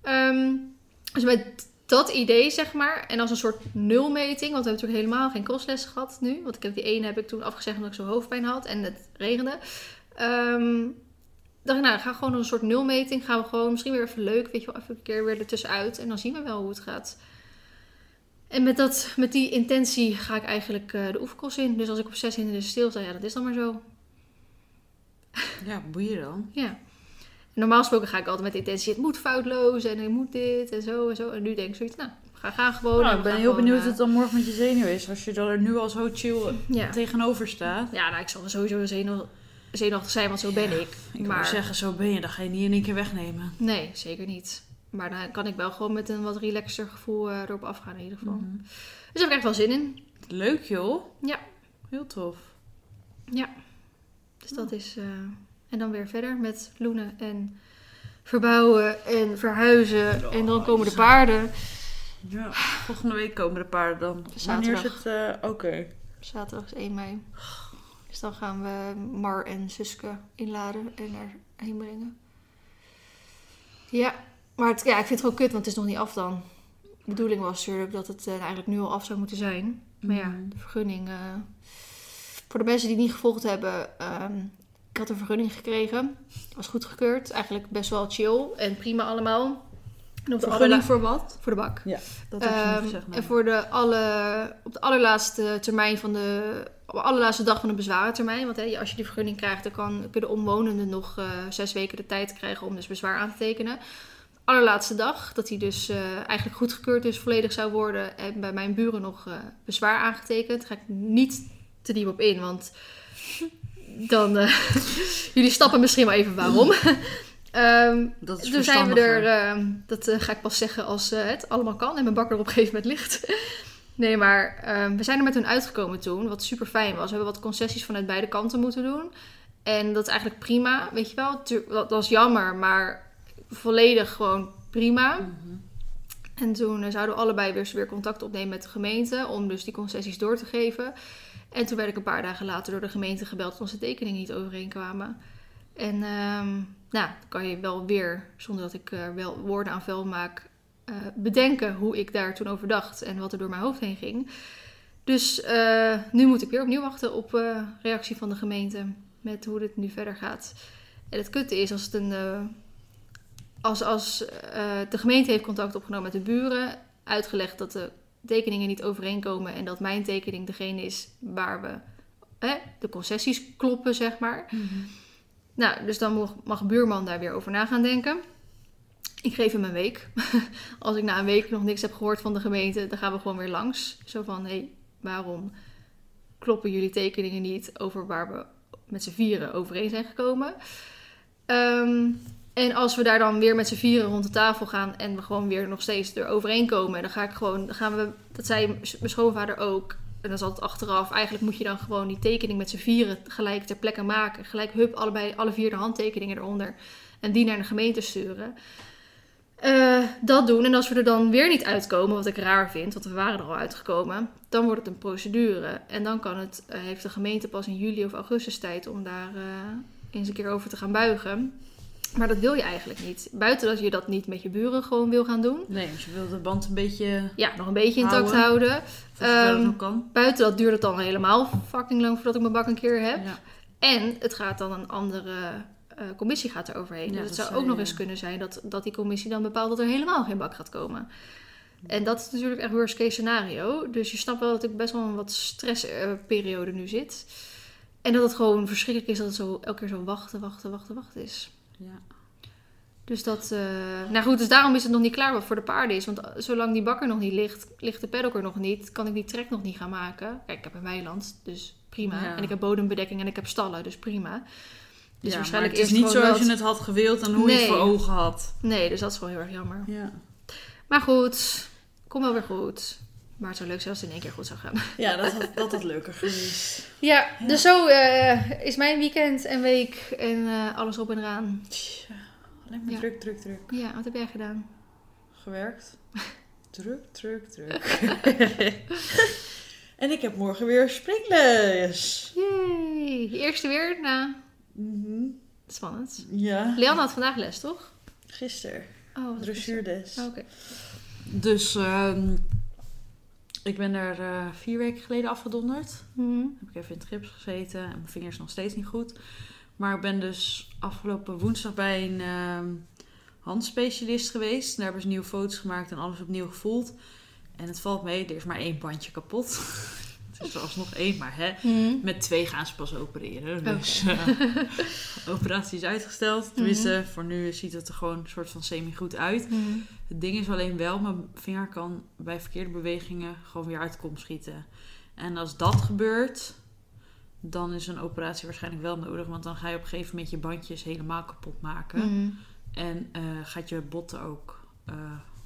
Ehm, dus met dat idee, zeg maar, en als een soort nulmeting, want we hebben natuurlijk helemaal geen crossles gehad nu. Want ik heb die ene heb ik toen afgezegd omdat ik zo hoofdpijn had en het regende. Ehm dacht ik, nou, ga gewoon een soort nulmeting. Gaan we gewoon misschien weer even leuk, weet je wel, even een keer weer ertussenuit. En dan zien we wel hoe het gaat. En met, dat, met die intentie ga ik eigenlijk eh, de oefenkos in. Dus als ik op zes hindernissen stilsta, ja, dat is dan maar zo. <laughs> Ja, boeien dan. Ja. normaal gesproken ga ik altijd met de intentie, het moet foutloos en ik moet dit en zo en zo. En nu denk ik zoiets, nou, ga, ga gewoon. Nou, ik ben heel gewoon, benieuwd eh, hoe het dan morgen met je zenuw is. Als je er nu al zo chill Ja, tegenover staat. ja nou, ik zal sowieso zenuw, zenuwachtig zijn, want zo ben ik. Ik maar... zeggen, zo ben je. Dan ga je niet in één keer wegnemen. nee, zeker niet. Maar dan kan ik wel gewoon met een wat relaxter gevoel eh, erop afgaan in ieder geval. Mhm. Dus daar heb ik echt wel zin in. Leuk joh. Ja. Heel tof. Dus dat is. eh, en dan weer verder met loenen en verbouwen en verhuizen. en dan komen de paarden. Ja, volgende week komen de paarden dan. Wanneer is Zaterdag. het? eh, Oké. Zaterdag is 1 mei. Dus dan gaan we Mar en Suske inladen en erheen brengen. Ja, maar het, ja, ik vind het gewoon kut, want het is nog niet af dan. De bedoeling was natuurlijk dat het eh, eigenlijk nu al af zou moeten zijn. Maar ja, Mhm. de vergunning. eh, voor de mensen die het niet gevolgd hebben, ehm, ik had een vergunning gekregen. Was goedgekeurd. Eigenlijk best wel chill en prima allemaal. En op de Vergunning voor wat? voor de bak. Dat heb je gezegd. nee. En voor de alle, op de allerlaatste termijn van de, op de allerlaatste dag van de bezwarentermijn. Want hè, als je die vergunning krijgt, dan kan, kunnen omwonenden nog eh, zes weken de tijd krijgen om dus bezwaar aan te tekenen. Allerlaatste dag, dat hij dus eh, eigenlijk goedgekeurd dus volledig zou worden. En bij mijn buren nog eh, bezwaar aangetekend. Daar ga ik niet te diep op in, want dan... eh, <laughs> jullie stappen misschien wel even waarom. <laughs> Ehm, dat is toen zijn we er, ehm, dat ga ik pas zeggen als het allemaal kan en mijn bakker op een gegeven moment ligt. <laughs> nee, maar ehm, we zijn er met hun uitgekomen toen, wat super fijn was. We hebben wat concessies vanuit beide kanten moeten doen. En dat is eigenlijk prima, weet je wel. Dat was jammer, maar volledig gewoon prima. Mhm. En toen eh, zouden we allebei weer, weer contact opnemen met de gemeente om dus die concessies door te geven. En toen werd ik een paar dagen later door de gemeente gebeld dat onze tekeningen niet overeenkwamen. En ehm, nou, kan je wel weer, zonder dat ik er wel woorden aan vuil maak, eh, bedenken hoe ik daar toen over dacht en wat er door mijn hoofd heen ging. Dus eh, nu moet ik weer opnieuw wachten op eh, reactie van de gemeente met hoe dit nu verder gaat. En het kutte is als het een. Als als eh, de gemeente heeft contact opgenomen met de buren, uitgelegd dat de tekeningen niet overeenkomen en dat mijn tekening degene is waar we hè, de concessies kloppen, zeg maar. Mhm. Nou, dus dan mag, mag buurman daar weer over na gaan denken. Ik geef hem een week. <laughs> Als ik na een week nog niks heb gehoord van de gemeente, dan gaan we gewoon weer langs. Zo van, hé, hey, waarom kloppen jullie tekeningen niet over waar we met z'n vieren overeen zijn gekomen? Ehm, en als we daar dan weer met z'n vieren rond de tafel gaan en we gewoon weer nog steeds er overeen komen, dan ga ik gewoon, dan gaan we, dat zei mijn schoonvader ook, en dat is altijd achteraf, eigenlijk moet je dan gewoon die tekening met z'n vieren gelijk ter plekke maken. Gelijk hup, allebei, alle vier de handtekeningen eronder. En die naar de gemeente sturen. Eh, dat doen. En als we er dan weer niet uitkomen, wat ik raar vind, want we waren er al uitgekomen, dan wordt het een procedure. En dan kan het, eh, heeft de gemeente pas in juli of augustus tijd om daar eh, eens een keer over te gaan buigen. Maar dat wil je eigenlijk niet. Buiten dat je dat niet met je buren gewoon wil gaan doen. Nee, dus je wil de band een beetje Ja, nog een beetje intact Houden. het Ehm, kan. Buiten dat duurt het dan helemaal fucking lang voordat ik mijn bak een keer heb. Ja. En het gaat dan een andere eh, commissie gaat er overheen. Ja, dus het dat zou ook nog eens kunnen zijn dat, dat die commissie dan bepaalt dat er helemaal geen bak gaat komen. En dat is natuurlijk echt worst case scenario. Dus je snapt wel dat ik best wel een wat stressperiode nu zit. En dat het gewoon verschrikkelijk is dat het zo elke keer zo wachten, wachten, wachten, wachten is. Ja. Dus dat, eh, nou goed, dus daarom is het nog niet klaar wat voor de paarden is. Want eh, zolang die bakker nog niet ligt, ligt de paddock er nog niet, kan ik die trek nog niet gaan maken. Kijk, ik heb een weiland, dus prima. Ja. En ik heb bodembedekking en ik heb stallen, dus prima. Dus Ja, waarschijnlijk het is eerst niet zoals dat- je het had gewild en hoe je het voor ogen had. Nee, dus dat is gewoon heel erg jammer. Ja, Maar goed, kom wel weer goed. Maar het zou leuk zijn als het in één keer goed zou gaan. ja dat, had, dat had leuker geweest. <laughs> Ja, dus zo eh, is mijn weekend en week en eh, alles op en eraan. Tja, alleen maar Ja. druk, druk, druk. Ja, wat heb jij gedaan? Gewerkt. <laughs> druk, druk, druk. <laughs> en ik heb morgen weer springles. Yay! Eerste weer na. Mhm. Spannend. Ja, Leanne had vandaag les, toch? gisteren. Oh, Dressuurles. Oh, Oké. Dus ehm, ik ben er eh, vier weken geleden afgedonderd. Mhm. heb ik even in het gips gezeten en mijn vingers nog steeds niet goed. Maar ik ben dus afgelopen woensdag bij een ehm, handspecialist geweest. Daar hebben ze nieuwe foto's gemaakt en alles opnieuw gevoeld. En het valt mee, er is maar één bandje kapot. Het is er alsnog één, maar hè. Mhm. Met twee gaan ze pas opereren. Oké. Dus eh, <laughs> operatie is uitgesteld. Tenminste, voor nu ziet het er gewoon een soort van semi-goed uit. Mhm. Het ding is alleen wel, mijn vinger kan bij verkeerde bewegingen gewoon weer uit de kom schieten. En als dat gebeurt, dan is een operatie waarschijnlijk wel nodig. Want dan ga je op een gegeven moment je bandjes helemaal kapot maken. En eh, gaat je botten ook eh,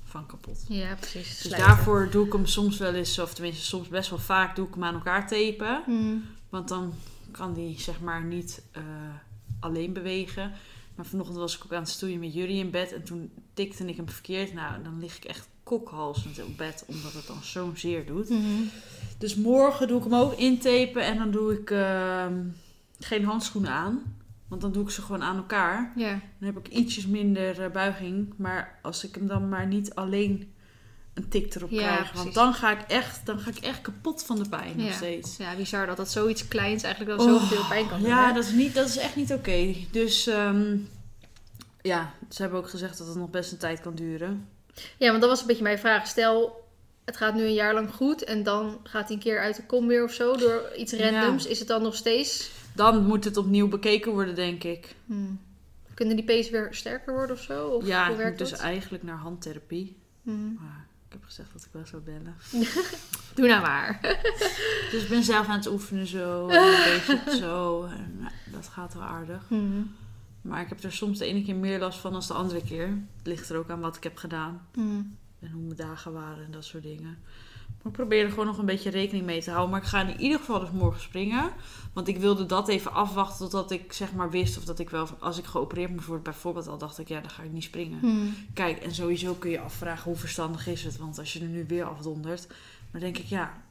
van kapot. Ja, precies. Dus daarvoor doe ik hem soms wel eens, of tenminste soms best wel vaak, doe ik hem aan elkaar tapen. Mhm. Want dan kan die zeg maar niet eh, alleen bewegen. Maar vanochtend was ik ook aan het stoeien met jullie in bed. En toen tikte ik hem verkeerd. Nou, dan lig ik echt kokhalsend op bed. Omdat het dan zo'n zeer doet. Mhm. Dus morgen doe ik hem ook intapen. En dan doe ik ehm, geen handschoenen aan. Want dan doe ik ze gewoon aan elkaar. Ja. Dan heb ik ietsjes minder eh, buiging. Maar als ik hem dan maar niet alleen een tik erop Ja, krijg. precies. Want dan ga, ik echt, dan ga ik echt kapot van de pijn nog Ja. steeds. ja, bizar dat dat zoiets kleins eigenlijk wel Oh, zoveel pijn kan doen. Ja, hè? dat is, niet, dat is echt niet oké. Dus ehm, ja, ze hebben ook gezegd dat het nog best een tijd kan duren. Ja, want dat was een beetje mijn vraag. Stel, het gaat nu een jaar lang goed en dan gaat hij een keer uit de kom weer of zo door iets Ja. randoms. Is het dan nog steeds... Dan moet het opnieuw bekeken worden, denk ik. Hmm. Kunnen die pees weer sterker worden of zo? Of ja, hoe ik moet dus eigenlijk naar handtherapie. Hmm. Maar ik heb gezegd dat ik wel zou bellen. <laughs> Doe nou maar. <laughs> Dus ik ben zelf aan het oefenen zo. En een beetje zo. En, nou, dat gaat wel aardig. Hmm. Maar ik heb er soms de ene keer meer last van dan de andere keer. Het ligt er ook aan wat ik heb gedaan. En hoe mijn dagen waren en dat soort dingen. Maar ik probeer er gewoon nog een beetje rekening mee te houden. Maar ik ga in ieder geval dus morgen springen. Want ik wilde dat even afwachten totdat ik zeg maar wist of dat ik wel... Als ik geopereerd moest worden bijvoorbeeld al, dacht ik ja, dan ga ik niet springen. Hmm. Kijk, en sowieso kun je afvragen hoe verstandig is het. Want als je er nu weer afdondert, dan denk ik ja...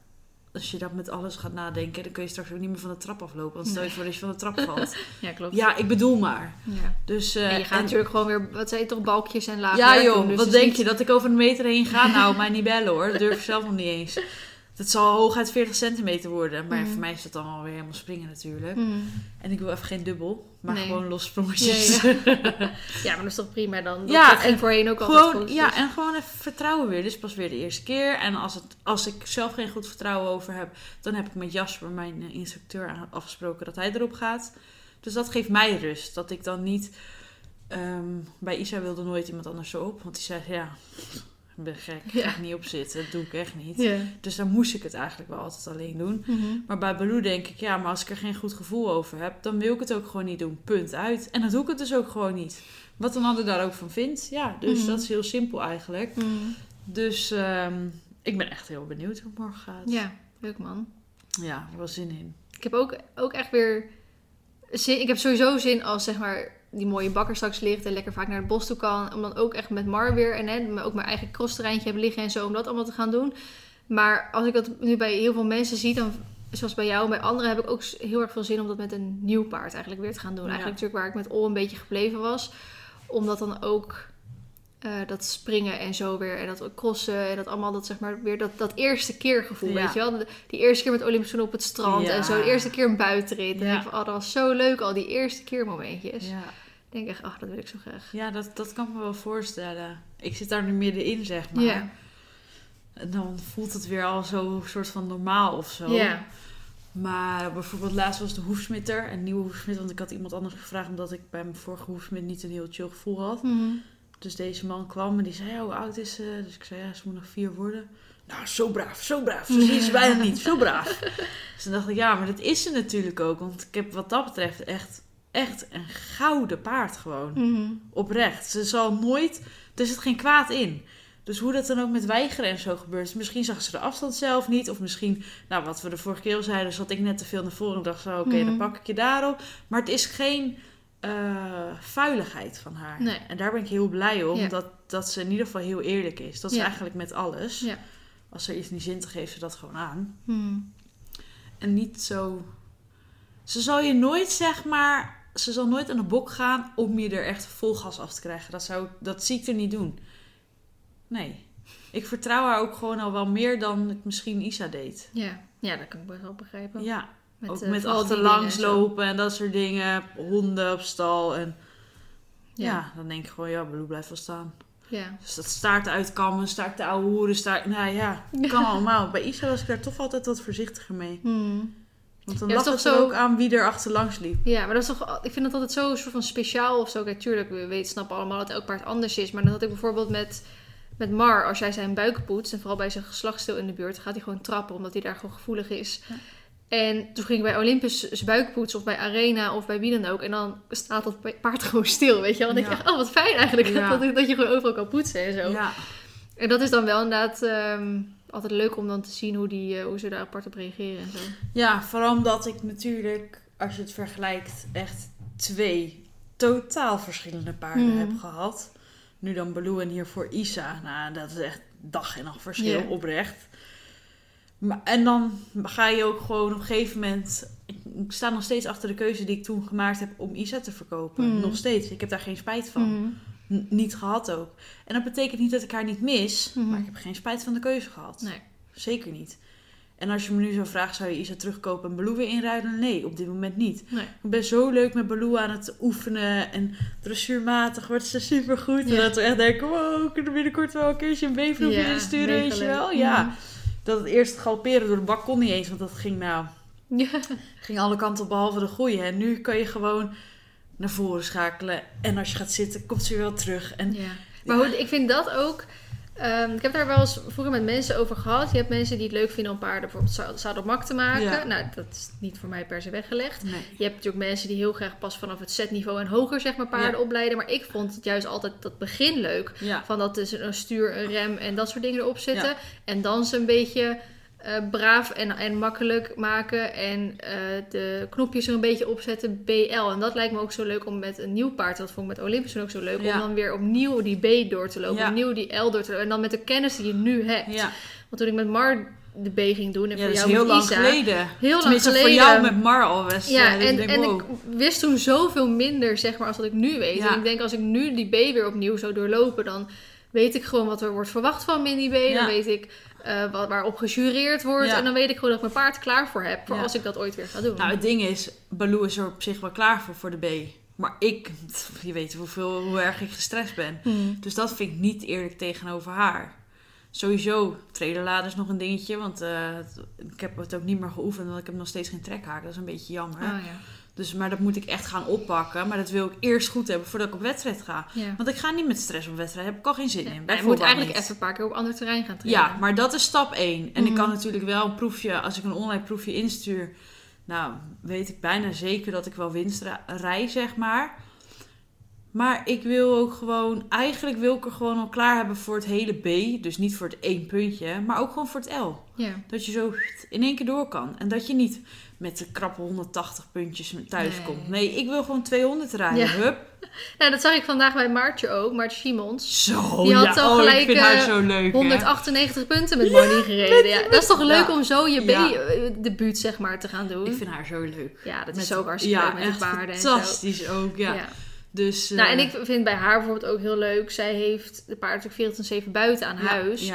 Als je dat met alles gaat nadenken, dan kun je straks ook niet meer van de trap aflopen. Want stel je voor dat je van de trap valt. <laughs> Ja, klopt. ja, ik bedoel maar. Ja. Dus, eh, En je gaat en- natuurlijk gewoon weer, wat zei je toch, balkjes en laag ja joh, doen, dus wat denk niet- je? Dat ik over een meter heen ga? Nou, mij niet bellen hoor. Dat durf ik zelf nog niet eens. Dat zal hooguit 40 centimeter worden. Maar Mhm. voor mij is dat dan alweer helemaal springen natuurlijk. Hmm. En ik wil even geen dubbel, maar Nee. gewoon los sprongetjes. Ja, <laughs> Ja, maar dat is toch prima dan? Dat, Ja, en voorheen ook altijd Gewoon, goed. ja, dus- en gewoon even vertrouwen weer. Dit is pas weer de eerste keer. En als, het, als ik zelf geen goed vertrouwen over heb, dan heb ik met Jasper, mijn eh, instructeur, afgesproken dat hij erop gaat. Dus dat geeft mij rust. Dat ik dan niet. ehm, bij Isa wilde nooit iemand anders zo op. Want die zei: Ja, ben gek. Ik ga er niet op zitten. Dat doe ik echt niet. Dus dan moest ik het eigenlijk wel altijd alleen doen. Mhm. Maar bij Baloo denk ik: Ja, maar als ik er geen goed gevoel over heb, dan wil ik het ook gewoon niet doen. Punt uit. En dan doe ik het dus ook gewoon niet. Wat een ander daar ook van vindt. Ja, dus Mhm. dat is heel simpel eigenlijk. Hmm. Dus ehm, ik ben echt heel benieuwd hoe het morgen gaat. Ja, leuk man. Ja, ik heb wel zin in. Ik heb ook, ook echt weer zin. Ik heb sowieso zin als zeg maar die mooie bakker straks ligt en lekker vaak naar het bos toe kan. Om dan ook echt met Mar weer en hè, ook mijn eigen crossterreintje heb liggen en zo. Om dat allemaal te gaan doen. Maar als ik dat nu bij heel veel mensen zie, dan zoals bij jou en bij anderen heb ik ook heel erg veel zin om dat met een nieuw paard eigenlijk weer te gaan doen. Ja. Eigenlijk natuurlijk waar ik met Ol een beetje gebleven was. Om dat dan ook eh, dat springen en zo weer en dat crossen en dat allemaal dat zeg maar weer dat, dat eerste keer gevoel, Ja. weet je wel? Die eerste keer met Olympisch op het strand Ja. en zo, de eerste keer een buitenrit. En Ja. ik van, oh, dat was zo leuk, al die eerste keer momentjes. Ja, Ik denk echt, ach, dat wil ik zo graag. ja dat, dat kan ik me wel voorstellen. Ik zit daar nu middenin, zeg maar. Ja. En dan voelt het weer al zo soort van normaal of zo. Ja. Maar bijvoorbeeld laatst was de hoefsmitter. Een nieuwe hoefsmid. Want ik had iemand anders gevraagd. Omdat ik bij mijn vorige hoefsmid niet een heel chill gevoel had. Mhm. Dus deze man kwam en die zei, ja, hoe oud is ze? Dus ik zei, ja, ze moet nog vier worden. Nou, zo braaf, zo braaf. Zo zie je ze bijna niet, zo braaf. <laughs> Dus toen dacht ik, ja, maar dat is ze natuurlijk ook. Want ik heb wat dat betreft echt, echt een gouden paard gewoon. Mhm. Oprecht. Ze zal nooit, er zit geen kwaad in. Dus hoe dat dan ook met weigeren en zo gebeurt. Misschien zag ze de afstand zelf niet. Of misschien, nou wat we de vorige keer al zeiden, zat ik net te veel naar voren en dacht zo, oké, Mhm. dan pak ik je daarop. Maar het is geen eh, vuiligheid van haar. Nee. En daar ben ik heel blij om. Ja. Dat, dat ze in ieder geval heel eerlijk is. Dat is Ja. eigenlijk met alles. Ja. Als er iets niet zin te geeft ze dat gewoon aan. Mhm. En niet zo... Ze zal je nooit, zeg maar... Ze zal nooit aan de bok gaan om je er echt vol gas af te krijgen. Dat, zou, dat zie ik er niet doen. Nee. Ik vertrouw haar ook gewoon al wel meer dan ik misschien Isa deed. Ja. ja, dat kan ik best wel begrijpen. Ja, ook eh, met die achterlangs dingen en zo. dat soort dingen. Honden op stal. En ja. Ja. dan denk ik gewoon, ja, Blue blijft wel staan. Ja. Dus dat staart uitkammen, staart de oude hoeren, staart... Nou ja, kan allemaal. Bij Isa was ik daar toch altijd wat voorzichtiger mee. Hmm. Want dan Ja, lag het toch ook aan wie er achterlangs liep. Ja, maar dat is toch, ik vind dat altijd zo soort van speciaal of zo. Kijk, tuurlijk, we weten, snappen allemaal dat elk paard anders is. Maar dan had ik bijvoorbeeld met, met Mar, als jij zijn buik poetst, en vooral bij zijn geslachtsdeel in de buurt, gaat hij gewoon trappen, omdat hij daar gewoon gevoelig is. Ja. En toen ging ik bij Olympus zijn buik poetsen, of bij Arena, of bij wie dan ook. En dan staat dat paard <laughs> gewoon stil, weet je wel. Dan denk echt, oh wat fijn eigenlijk, Ja. dat, dat je gewoon overal kan poetsen en zo. Ja. En dat is dan wel inderdaad ehm, altijd leuk om dan te zien hoe, die, eh, hoe ze daar apart op reageren en zo. ja, vooral omdat ik natuurlijk, als je het vergelijkt, echt twee totaal verschillende paarden Mhm. heb gehad. Nu dan Baloo en hiervoor Isa. Nou, dat is echt dag en nacht verschil, oprecht. Maar, en dan ga je ook gewoon op een gegeven moment... Ik, sta nog steeds achter de keuze die ik toen gemaakt heb om Isa te verkopen. Mhm. Nog steeds. Ik heb daar geen spijt van. N- niet gehad ook. En dat betekent niet dat ik haar niet mis, Mhm. maar ik heb geen spijt van de keuze gehad. Nee. Zeker niet. En als je me nu zo vraagt, zou je Isa terugkopen en Baloo weer inruilen? Nee, op dit moment niet. Nee. Ik ben zo leuk met Baloo aan het oefenen en dressuurmatig wordt ze supergoed. En dat we echt denken, wow, we kunnen binnenkort wel een keertje een B-proefje Ja, insturen, weet je wel? Ja. Dat het eerst galopperen door de bak kon niet eens, want dat ging nou, Ja. <laughs> ging alle kanten op behalve de goeie. En nu kan je gewoon naar voren schakelen. En als je gaat zitten, komt ze weer wel terug. En Ja. Maar hoe, ik vind dat ook. Ehm, ik heb daar wel eens vroeger met mensen over gehad. Je hebt mensen die het leuk vinden om paarden bijvoorbeeld zadelmak te maken. Ja. Nou, dat is niet voor mij per se weggelegd. nee. Je hebt natuurlijk mensen die heel graag pas vanaf het setniveau en hoger zeg maar paarden Ja. opleiden. Maar ik vond het juist altijd dat begin leuk. Ja. Van dat dus een stuur, een rem en dat soort dingen erop zitten. En dan ze een beetje eh, braaf en, en makkelijk maken. En eh, de knopjes er een beetje opzetten. BL. En dat lijkt me ook zo leuk om met een nieuw paard. Dat vond ik met Olympus ook zo leuk. Ja. Om dan weer opnieuw die B door te lopen. Ja. Opnieuw die L door te lopen. En dan met de kennis die je nu hebt. Ja, Want toen ik met Mar de B ging doen. En ja voor dat is jou heel lang Isa. geleden. Heel lang geleden. voor jou met Mar al best. Ja, en, denk, en wow. ik wist toen zoveel minder, zeg maar, als dat ik nu weet. Ja. En ik denk, als ik nu die B weer opnieuw zou doorlopen, dan weet ik gewoon wat er wordt verwacht van me in die B. Ja. Dan weet ik eh, wat, waarop gejureerd wordt. Ja. En dan weet ik gewoon dat ik mijn paard klaar voor heb, voor Ja. als ik dat ooit weer ga doen. Nou, het ding is, Baloo is er op zich wel klaar voor, voor de B. Maar ik, je weet hoeveel, hoe erg ik gestrest ben. Hmm. Dus dat vind ik niet eerlijk tegenover haar. Sowieso, trailerladen is nog een dingetje. Want eh, ik heb het ook niet meer geoefend. Want ik heb nog steeds geen trekhaak. Dat is een beetje jammer. Ah, ja. Dus, maar dat moet ik echt gaan oppakken. Maar dat wil ik eerst goed hebben voordat ik op wedstrijd ga. Ja. Want ik ga niet met stress op wedstrijd. Daar heb ik al geen zin Ja, in. je moet eigenlijk niet. even een paar keer op ander terrein gaan trainen. Ja, maar dat is stap 1. En ik Mhm. kan natuurlijk wel een proefje, als ik een online proefje instuur, nou weet ik bijna zeker dat ik wel winst rij, zeg maar. Maar ik wil ook gewoon, eigenlijk wil ik er gewoon al klaar hebben voor het hele B. Dus niet voor het één puntje, maar ook gewoon voor het L. Ja. Dat je zo in één keer door kan. En dat je niet met de krappe 180 puntjes thuis Nee. komt. Nee, ik wil gewoon 200 rijden. Ja. Hup. <laughs> Nou, dat zag ik vandaag bij Maartje ook, Maartje Simons. Zo, Die had ja. al oh, gelijk, ik vind haar eh, zo leuk. hè. 198 punten met Money gereden. Ja, dat is toch leuk om zo je Ja. B-debuut zeg maar te gaan doen. Ik vind haar zo leuk. Ja, dat Met- is ook hartstikke ja, leuk met de paarden en zo. fantastisch ook, ja. Dus, Nou, en eh, ik vind bij haar bijvoorbeeld ook heel leuk. Zij heeft de paard natuurlijk 24-7 buiten aan ja, huis.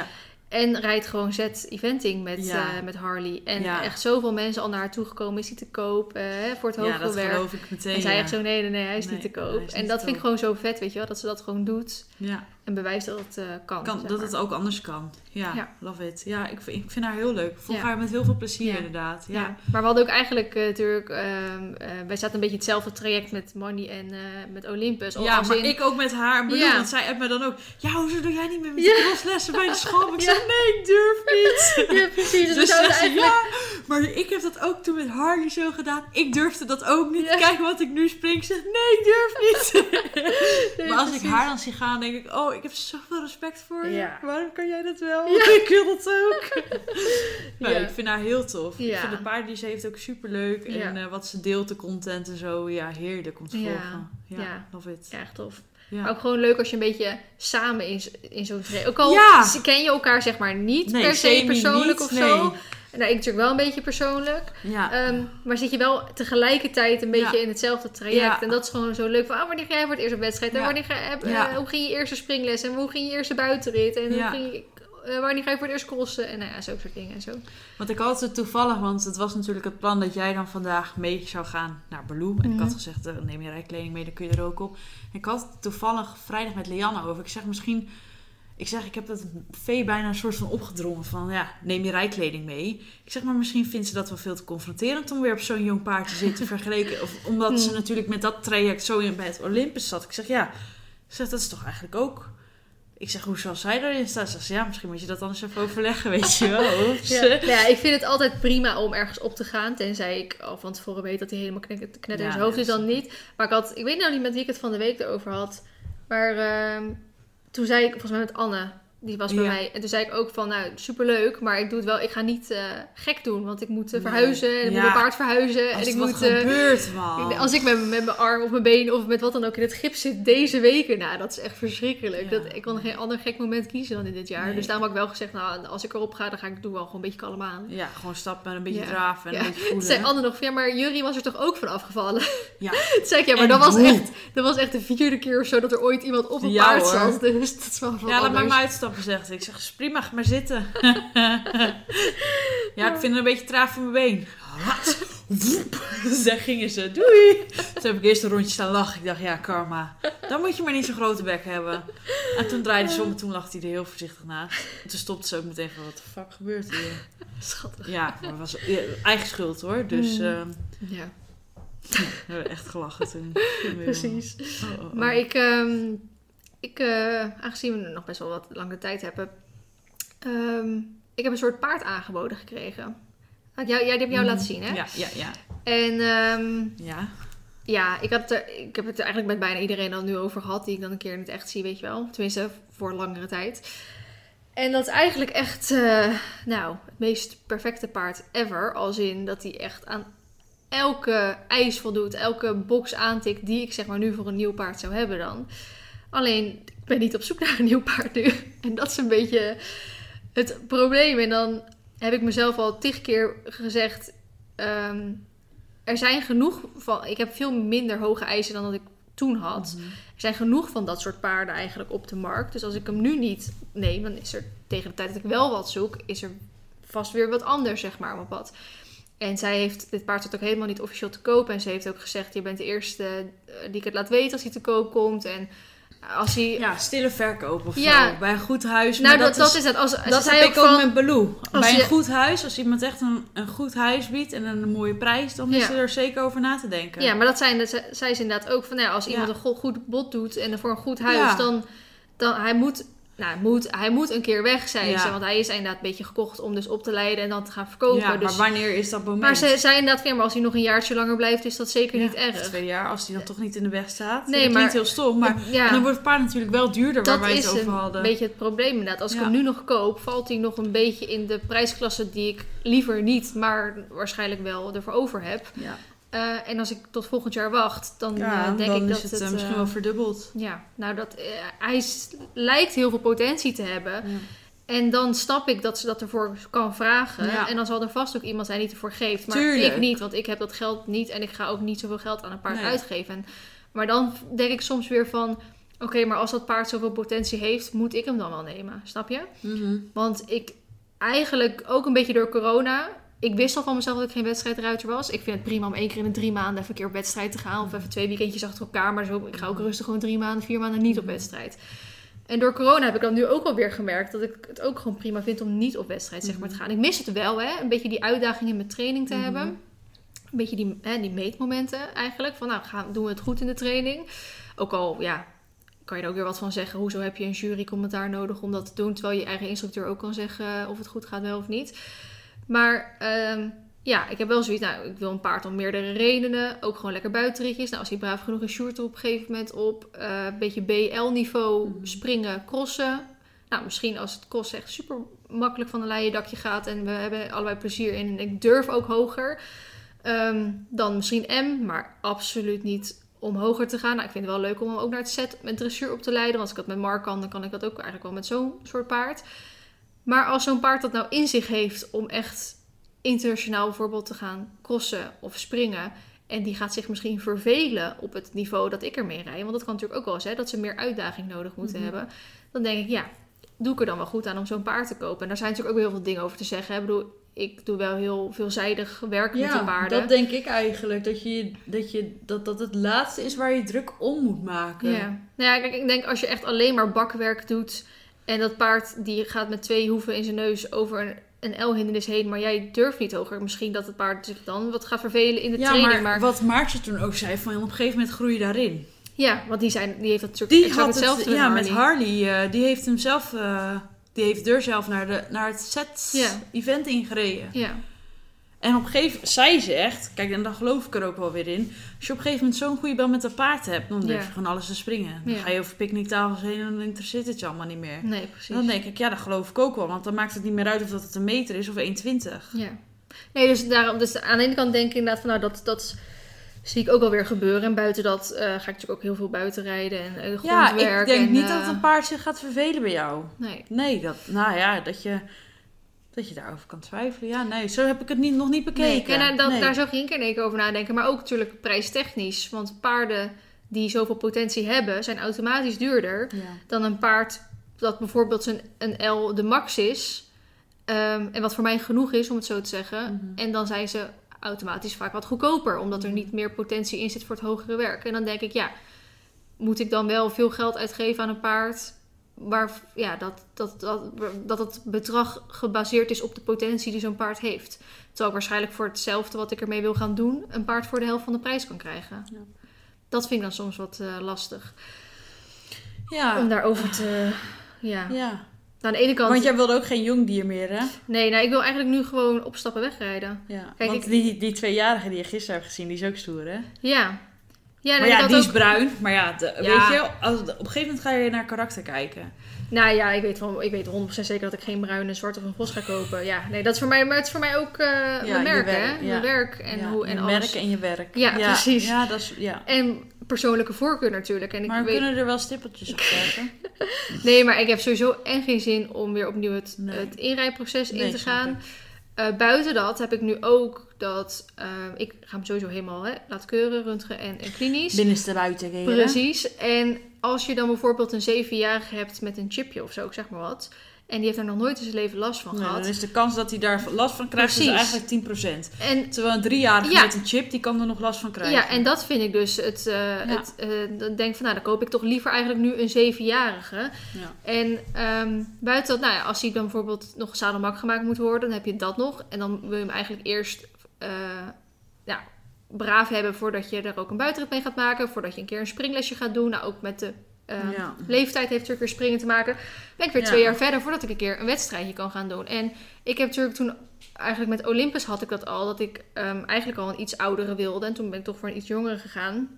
Ja, En rijdt gewoon Z-eventing met, Ja. eh, met Harley. En Ja. echt zoveel mensen al naar haar toegekomen. Is die te koop eh, voor het ja, hogere dat werk. geloof ik meteen. En zij ja. echt zo, nee, nee, nee, hij is Nee, niet te hij koop. En dat vind ik gewoon zo vet, weet je wel. Dat ze dat gewoon doet. Ja, En bewijst dat het eh, kan. dat maar. het ook anders kan. Ja, Ja. love it. Ja, ik, vind- ik vind haar heel leuk. Ik volg Ja. haar met heel veel plezier Ja. inderdaad. Ja. Ja. maar we hadden ook eigenlijk eh, natuurlijk... ehm, eh, wij zaten een beetje hetzelfde traject met Money en met Olympus. Ja, maar in- ik ook met haar. Bedoel, want zij appt me dan ook. Ja, hoezo doe jij niet meer met de crosslessen bij de school? Ik <laughs> zei, nee, ik durf niet. <laughs> Ja, precies. Dus, Dus eigenlijk... ja, maar ik heb dat ook toen met Harley zo gedaan. Ik durfde dat ook niet. Kijk wat ik nu spring. Ik zeg, nee, ik durf niet. <laughs> Nee, maar als ik haar dan zie gaan, denk ik, oh, ik heb zoveel respect voor je. Ja. Waarom kan jij dat wel? Ja. <laughs> Ik wil dat ook. <laughs> nee, Ja. ik vind haar heel tof. Ik vind de paarden die ze heeft ook super leuk. En eh, wat ze deelt, de content en zo. Ja, heerlijk om te volgen. Ja, love it. Ja, echt tof. Maar ook gewoon leuk als je een beetje samen in, in zo'n. Ook al ken je elkaar zeg maar niet Nee, per se persoonlijk niet, of nee. zo. Nou, ik natuurlijk wel een beetje persoonlijk. Ja. Ehm, maar zit je wel tegelijkertijd een beetje Ja. in hetzelfde traject. Ja. En dat is gewoon zo leuk. Van, ah, wanneer ga jij voor het eerst op wedstrijd? En wanneer ga, heb- eh, hoe ging je eerste springles? En hoe ging je eerste buitenrit? En hoe ging je eh, wanneer ga je voor het eerst crossen? En nou ja, zo'n soort dingen en zo. Want ik had het toevallig, want het was natuurlijk het plan dat jij dan vandaag mee zou gaan naar Baloo. En ik had Mhm. gezegd, eh, neem je rijkleding mee, dan kun je er ook op. En ik had het toevallig vrijdag met Lianne over. Ik zeg misschien, ik zeg, ik heb dat vee bijna een soort van opgedrongen van, ja, neem je rijkleding mee. Ik zeg, maar misschien vindt ze dat wel veel te confronterend om weer op zo'n jong paard te zitten vergeleken. Of omdat ze Hmm. natuurlijk met dat traject zo in bij het Olympus zat. Ik zeg, ja, ik zeg, dat is toch eigenlijk ook... Ik zeg, hoe zal zij erin staan? Ze zegt, ja, misschien moet je dat anders even overleggen, weet je wel. <laughs> Of Ja. ze- Nou ja, ik vind het altijd prima om ergens op te gaan. Tenzij ik al van tevoren weet dat hij helemaal knetter knetter in zijn hoofd is, dan niet. Maar ik had, ik weet nou niet met wie ik het van de week erover had. Maar ehm, toen zei ik, volgens mij met Anne, die was bij Ja. mij. En toen zei ik ook van, nou, superleuk. Maar ik doe het wel, ik ga niet eh, gek doen. Want ik moet eh, verhuizen. En ik moet mijn paard verhuizen. Als en ik moet... eh, gebeurt, als ik met, met mijn arm of mijn been of met wat dan ook in het gips zit deze weken, nou, dat is echt verschrikkelijk. Ja. Dat, ik kan geen ander gek moment kiezen dan in dit jaar. Nee. Dus daarom heb ik wel gezegd, nou, als ik erop ga, dan ga ik doe wel gewoon een beetje kalm aan. Ja, gewoon stappen en een beetje draven en Ja. een beetje Toen voelen. zei Anne nog, van, ja, maar Jury was er toch ook van afgevallen? Ja. <laughs> Toen zei ik, ja, maar En dat was, echt, dat was echt de vierde keer of zo dat er ooit iemand op een paard hoor. zat. <laughs> Dus dat is wel wat Ja, laat anders. maar uitstappen, ze. Ik zeg, is prima, ga maar zitten. <laughs> ja, ik vind het een beetje traag van mijn been. Wat? Daar gingen ze. Doei. Toen heb ik eerst een rondje staan lachen. Ik dacht, ja, karma. Dan moet je maar niet zo'n grote bek hebben. En toen draaide ze om en toen lag hij er heel voorzichtig naast. En toen stopte ze ook meteen van, wat de fuck gebeurt hier? Schattig. Ja, maar het was eigen schuld hoor. Dus Mm. ehm, Ja, we hebben echt gelachen toen. <laughs> precies. Oh, oh, oh. Maar ik, ehm, ik eh, aangezien we nog best wel wat lange tijd hebben, ehm, ik heb een soort paard aangeboden gekregen. Had jou, jij, die heb jou Mhm. laten zien, hè? Ja, ja, ja. En ehm, Ja. ja, ik, had er, ik heb het er eigenlijk met bijna iedereen al nu over gehad, die ik dan een keer in het echt zie, weet je wel. Tenminste, voor langere tijd. En dat is eigenlijk echt, eh, nou, het meest perfecte paard ever. Als in dat hij echt aan elke eis voldoet, elke box aantikt die ik zeg maar nu voor een nieuw paard zou hebben dan. Alleen, ik ben niet op zoek naar een nieuw paard <laughs> nu. En dat is een beetje het probleem. En dan heb ik mezelf al tig keer gezegd, ehm, er zijn genoeg van, ik heb veel minder hoge eisen dan dat ik toen had. Mhm. Er zijn genoeg van dat soort paarden eigenlijk op de markt. Dus als ik hem nu niet neem, dan is er tegen de tijd dat ik wel wat zoek, is er vast weer wat anders, zeg maar, op mijn pad. En zij heeft, dit paard staat ook helemaal niet officieel te koop. En ze heeft ook gezegd, je bent de eerste eh, die ik het laat weten als hij te koop komt. En als hij... Ja, stille verkoop of Ja. zo. Bij een goed huis. nou, maar dat, dat is het. Als, Dat heb ook ik ook van, met Baloo. Bij je- een goed huis, als iemand echt een, een goed huis biedt en een mooie prijs, dan is Ja. er zeker over na te denken. Ja, maar dat zijn, dat zei ze inderdaad ook van, ja, als iemand een go- goed bod doet en voor een goed huis, dan, dan hij moet, nou, hij moet, hij moet een keer weg, zei Ja. ze. Want hij is inderdaad een beetje gekocht om dus op te leiden en dan te gaan verkopen. Ja, dus, maar wanneer is dat moment? maar ze zei inderdaad, maar als hij nog een jaartje langer blijft, is dat zeker Ja, niet erg. Twee jaar, als die dan toch niet in de weg staat. Nee, dat maar- klinkt heel stom, maar en dan wordt het paard natuurlijk wel duurder waar Dat wij is het over een hadden. beetje het probleem inderdaad. Als ik hem nu nog koop, valt hij nog een beetje in de prijsklasse die ik liever niet, maar waarschijnlijk wel ervoor over heb. Ja, Eh, en als ik tot volgend jaar wacht, dan ja eh, denk dan ik dat is het, het... eh, misschien wel verdubbeld. Ja, nou dat, hij lijkt heel veel potentie te hebben. Ja. En dan snap ik dat ze dat ervoor kan vragen. Ja. En dan zal er vast ook iemand zijn die het ervoor geeft. Maar Tuurlijk. ik niet, want ik heb dat geld niet. En ik ga ook niet zoveel geld aan een paard Nee. uitgeven. En- maar dan denk ik soms weer van... Oké, maar als dat paard zoveel potentie heeft, moet ik hem dan wel nemen. Snap je? Mhm. Want ik eigenlijk ook een beetje door corona. Ik wist al van mezelf dat ik geen wedstrijdruiter was. Ik vind het prima om één keer in de drie maanden even een keer op wedstrijd te gaan. Of even twee weekendjes achter elkaar. Maar zo, ik ga ook rustig gewoon drie maanden, vier maanden niet op wedstrijd. En door corona heb ik dan nu ook alweer gemerkt dat ik het ook gewoon prima vind om niet op wedstrijd zeg maar, te gaan. Ik mis het wel, hè? Een beetje die uitdaging in mijn training te Mhm. hebben. Een beetje die, hè, die meetmomenten eigenlijk. Van nou, gaan, doen we het goed in de training? Ook al, ja, kan je er ook weer wat van zeggen. Hoezo heb je een jurycommentaar nodig om dat te doen? Terwijl je eigen instructeur ook kan zeggen of het goed gaat wel of niet. Maar ehm, ja, ik heb wel zoiets. Nou, ik wil een paard om meerdere redenen. Ook gewoon lekker buitenritjes. Nou, als hij braaf genoeg is, sjoert er op een gegeven moment op. Eh, een beetje BL-niveau Mhm. springen, crossen. Nou, misschien als het crossen echt super makkelijk van een leien dakje gaat. En we hebben allebei plezier in. En ik durf ook hoger. ehm, dan misschien M, maar absoluut niet om hoger te gaan. Nou, ik vind het wel leuk om hem ook naar het set met dressuur op te leiden. Want als ik dat met Mark kan, dan kan ik dat ook eigenlijk wel met zo'n soort paard. Maar als zo'n paard dat nou in zich heeft om echt internationaal bijvoorbeeld te gaan crossen of springen. En die gaat zich misschien vervelen op het niveau dat ik ermee rijd. Want dat kan natuurlijk ook wel eens, hè, dat ze meer uitdaging nodig moeten Mhm. hebben. Dan denk ik, ja, doe ik er dan wel goed aan om zo'n paard te kopen. En daar zijn natuurlijk ook heel veel dingen over te zeggen. hè. Ik bedoel, ik doe wel heel veelzijdig werk met de paarden. dat denk ik eigenlijk. Dat, je, dat, je, dat dat het laatste is waar je druk om moet maken. Ja. Nou ja, kijk, ik denk als je echt alleen maar bakwerk doet en dat paard die gaat met twee hoeven in zijn neus over een, een L-hindernis heen, maar jij durft niet hoger. Misschien dat het paard zich dan wat gaat vervelen in de Ja, training. maar, Maar, wat Maartje toen ook zei, van op een gegeven moment groei je daarin. ja, want die, zijn, die heeft dat natuurlijk Die had het, hetzelfde ja, met met Harley. Eh, die heeft hem zelf, eh, die heeft er zelf naar, de, naar het set Ja. ingereden. Ja, En op een gegeven moment, zij zegt, kijk, en daar geloof ik er ook wel weer in. Als je op een gegeven moment zo'n goede band met een paard hebt, dan durf Ja. je gewoon alles te springen. Dan Ja. ga je over picknicktafels heen en dan interesseert het je allemaal niet meer. nee, precies. En dan denk ik, ja, dat geloof ik ook wel. Want dan maakt het niet meer uit of dat het een meter is of 1,20. Ja. Nee, dus, daarom, dus aan de ene kant denk ik inderdaad van, nou, dat, dat zie ik ook alweer gebeuren. En buiten dat eh, ga ik natuurlijk ook heel veel buiten rijden en eh, Ja, ik denk en, niet eh, dat een paard zich gaat vervelen bij jou. Nee. Nee, dat, nou ja, dat je, dat je daarover kan twijfelen. Ja, nee, zo heb ik het niet, nog niet bekeken. Nee, en daar, dat, Nee. daar zou geen keer in één keer over nadenken. Maar ook natuurlijk prijstechnisch. Want paarden die zoveel potentie hebben, zijn automatisch duurder Ja. dan een paard dat bijvoorbeeld zijn, een L de max is. Ehm, en wat voor mij genoeg is, om het zo te zeggen. Mhm. En dan zijn ze automatisch vaak wat goedkoper. Omdat er niet meer potentie in zit voor het hogere werk. En dan denk ik, ja, moet ik dan wel veel geld uitgeven aan een paard... Waar, ja, dat, dat, dat, dat het bedrag gebaseerd is op de potentie die zo'n paard heeft. Terwijl ik waarschijnlijk voor hetzelfde wat ik ermee wil gaan doen... een paard voor de helft van de prijs kan krijgen. Ja. Dat vind ik dan soms wat eh, lastig. Ja. Om daarover te... Ja. ja. Nou, aan de ene kant... Want jij wilde ook geen jong dier meer, hè? Nee, nou, ik wil eigenlijk nu gewoon opstappen wegrijden. Ja. Kijk, Want ik- die, die tweejarige die je gisteren hebt gezien, die is ook stoer, hè? Ja. Ja, maar ja, die is bruin. Maar ja, de- Ja. weet je, als, op een gegeven moment ga je naar karakter kijken. Nou ja, ik weet, van, ik weet 100% zeker dat ik geen bruin, een zwart of een vos ga kopen. Ja, nee, dat is voor mij, maar het is voor mij ook je mijn merk, werk, hè? ja. Werk en ja, hoe en je alles. merk en je werk. Ja, precies. Ja, dat is, ja. En persoonlijke voorkeur natuurlijk. En ik Maar we weet, kunnen er wel stippeltjes op zetten. <laughs> Nee, maar ik heb sowieso en geen zin om weer opnieuw het, Nee. het inrijproces in te gaan. ik. Eh, buiten dat heb ik nu ook dat... eh, ik ga hem sowieso helemaal hè, laten keuren, röntgen en, en klinisch. Binnenste buiten keren. Precies. En als je dan bijvoorbeeld een zevenjarige hebt met een chipje of zo, ik zeg maar wat. En die heeft er nog nooit in zijn leven last van Nee, gehad. dan is de kans dat hij daar last van krijgt dus Precies. eigenlijk 10%. En Terwijl een driejarige Ja. met een chip, die kan er nog last van krijgen. Ja, en dat vind ik dus het. eh het eh, dan denk ik van, nou, dan koop ik toch liever eigenlijk nu een zevenjarige. Ja. En ehm, buiten dat, nou ja, als hij dan bijvoorbeeld nog zadelmak gemaakt moet worden, dan heb je dat nog. En dan wil je hem eigenlijk eerst ja, braaf hebben voordat je er ook een buitenrit mee gaat maken. Voordat je een keer een springlesje gaat doen. Nou, ook met de eh, Ja. leeftijd heeft natuurlijk weer springen te maken. Ben ik weer Ja. twee jaar verder voordat ik een keer een wedstrijdje kan gaan doen. En ik heb natuurlijk toen, eigenlijk met Olympus had ik dat al, dat ik ehm, eigenlijk al een iets oudere wilde. En toen ben ik toch voor een iets jongere gegaan.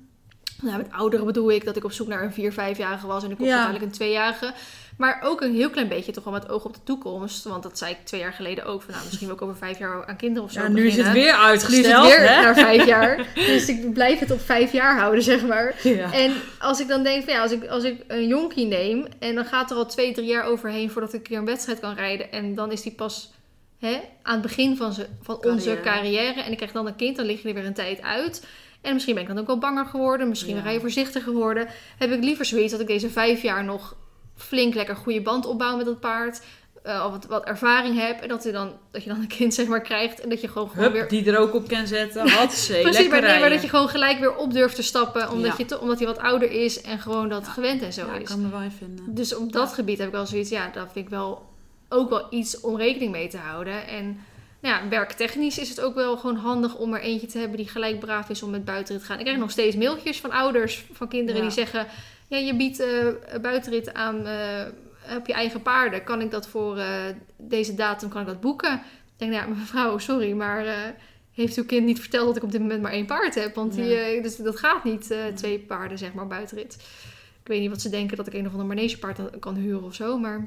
Nou, met oudere bedoel ik dat ik op zoek naar een 4, 5-jarige was en ik kocht Ja. uiteindelijk een 2-jarige. Maar ook een heel klein beetje toch wel met oog op de toekomst. Want dat zei ik twee jaar geleden ook. Van, nou, misschien ik over vijf jaar aan kinderen of zo Ja, nu is het weer Nu is uitgesteld, het weer hè? naar vijf jaar. <laughs> Dus ik blijf het op vijf jaar houden, zeg maar. Ja. En als ik dan denk van ja, als ik, als ik een jonkie neem en dan gaat er al twee, drie jaar overheen voordat ik een keer een wedstrijd kan rijden. En dan is die pas hè, aan het begin van, ze, van onze Carrière. En ik krijg dan een kind, dan lig je er weer een tijd uit. En misschien ben ik dan ook wel banger geworden. Misschien Ja. ben je voorzichtiger geworden. Heb ik liever zoiets dat ik deze vijf jaar nog flink lekker goede band opbouw met dat paard. of wat, wat ervaring heb. En dat je, dan, dat je dan een kind zeg maar krijgt. En dat je gewoon, weer die er ook op kan zetten. Hatsé, <laughs> Precies, lekker maar, nee, maar dat je gewoon gelijk weer op durft te stappen. Omdat, Ja. je te- omdat hij wat ouder is en gewoon dat Ja. gewend en zo Ja, is. kan er wel in vinden. Dus op dat gebied heb ik wel zoiets, ja, dat vind ik wel ook wel iets om rekening mee te houden. En nou ja, werktechnisch is het ook wel gewoon handig om er eentje te hebben die gelijk braaf is om met buitenrit te gaan. Ik krijg nog steeds mailtjes van ouders, van kinderen Ja. die zeggen: Ja, je biedt eh buitenrit aan eh, op je eigen paarden. Kan ik dat voor eh, deze datum kan ik dat boeken? Ik denk, nou ja, <laughs> mevrouw, sorry, maar. heeft uw kind niet verteld dat ik op dit moment maar één paard heb? Want die, dus dat gaat niet, twee paarden, zeg maar, buitenrit. Ik weet niet wat ze denken dat ik een of ander manegepaard kan huren of zo. Maar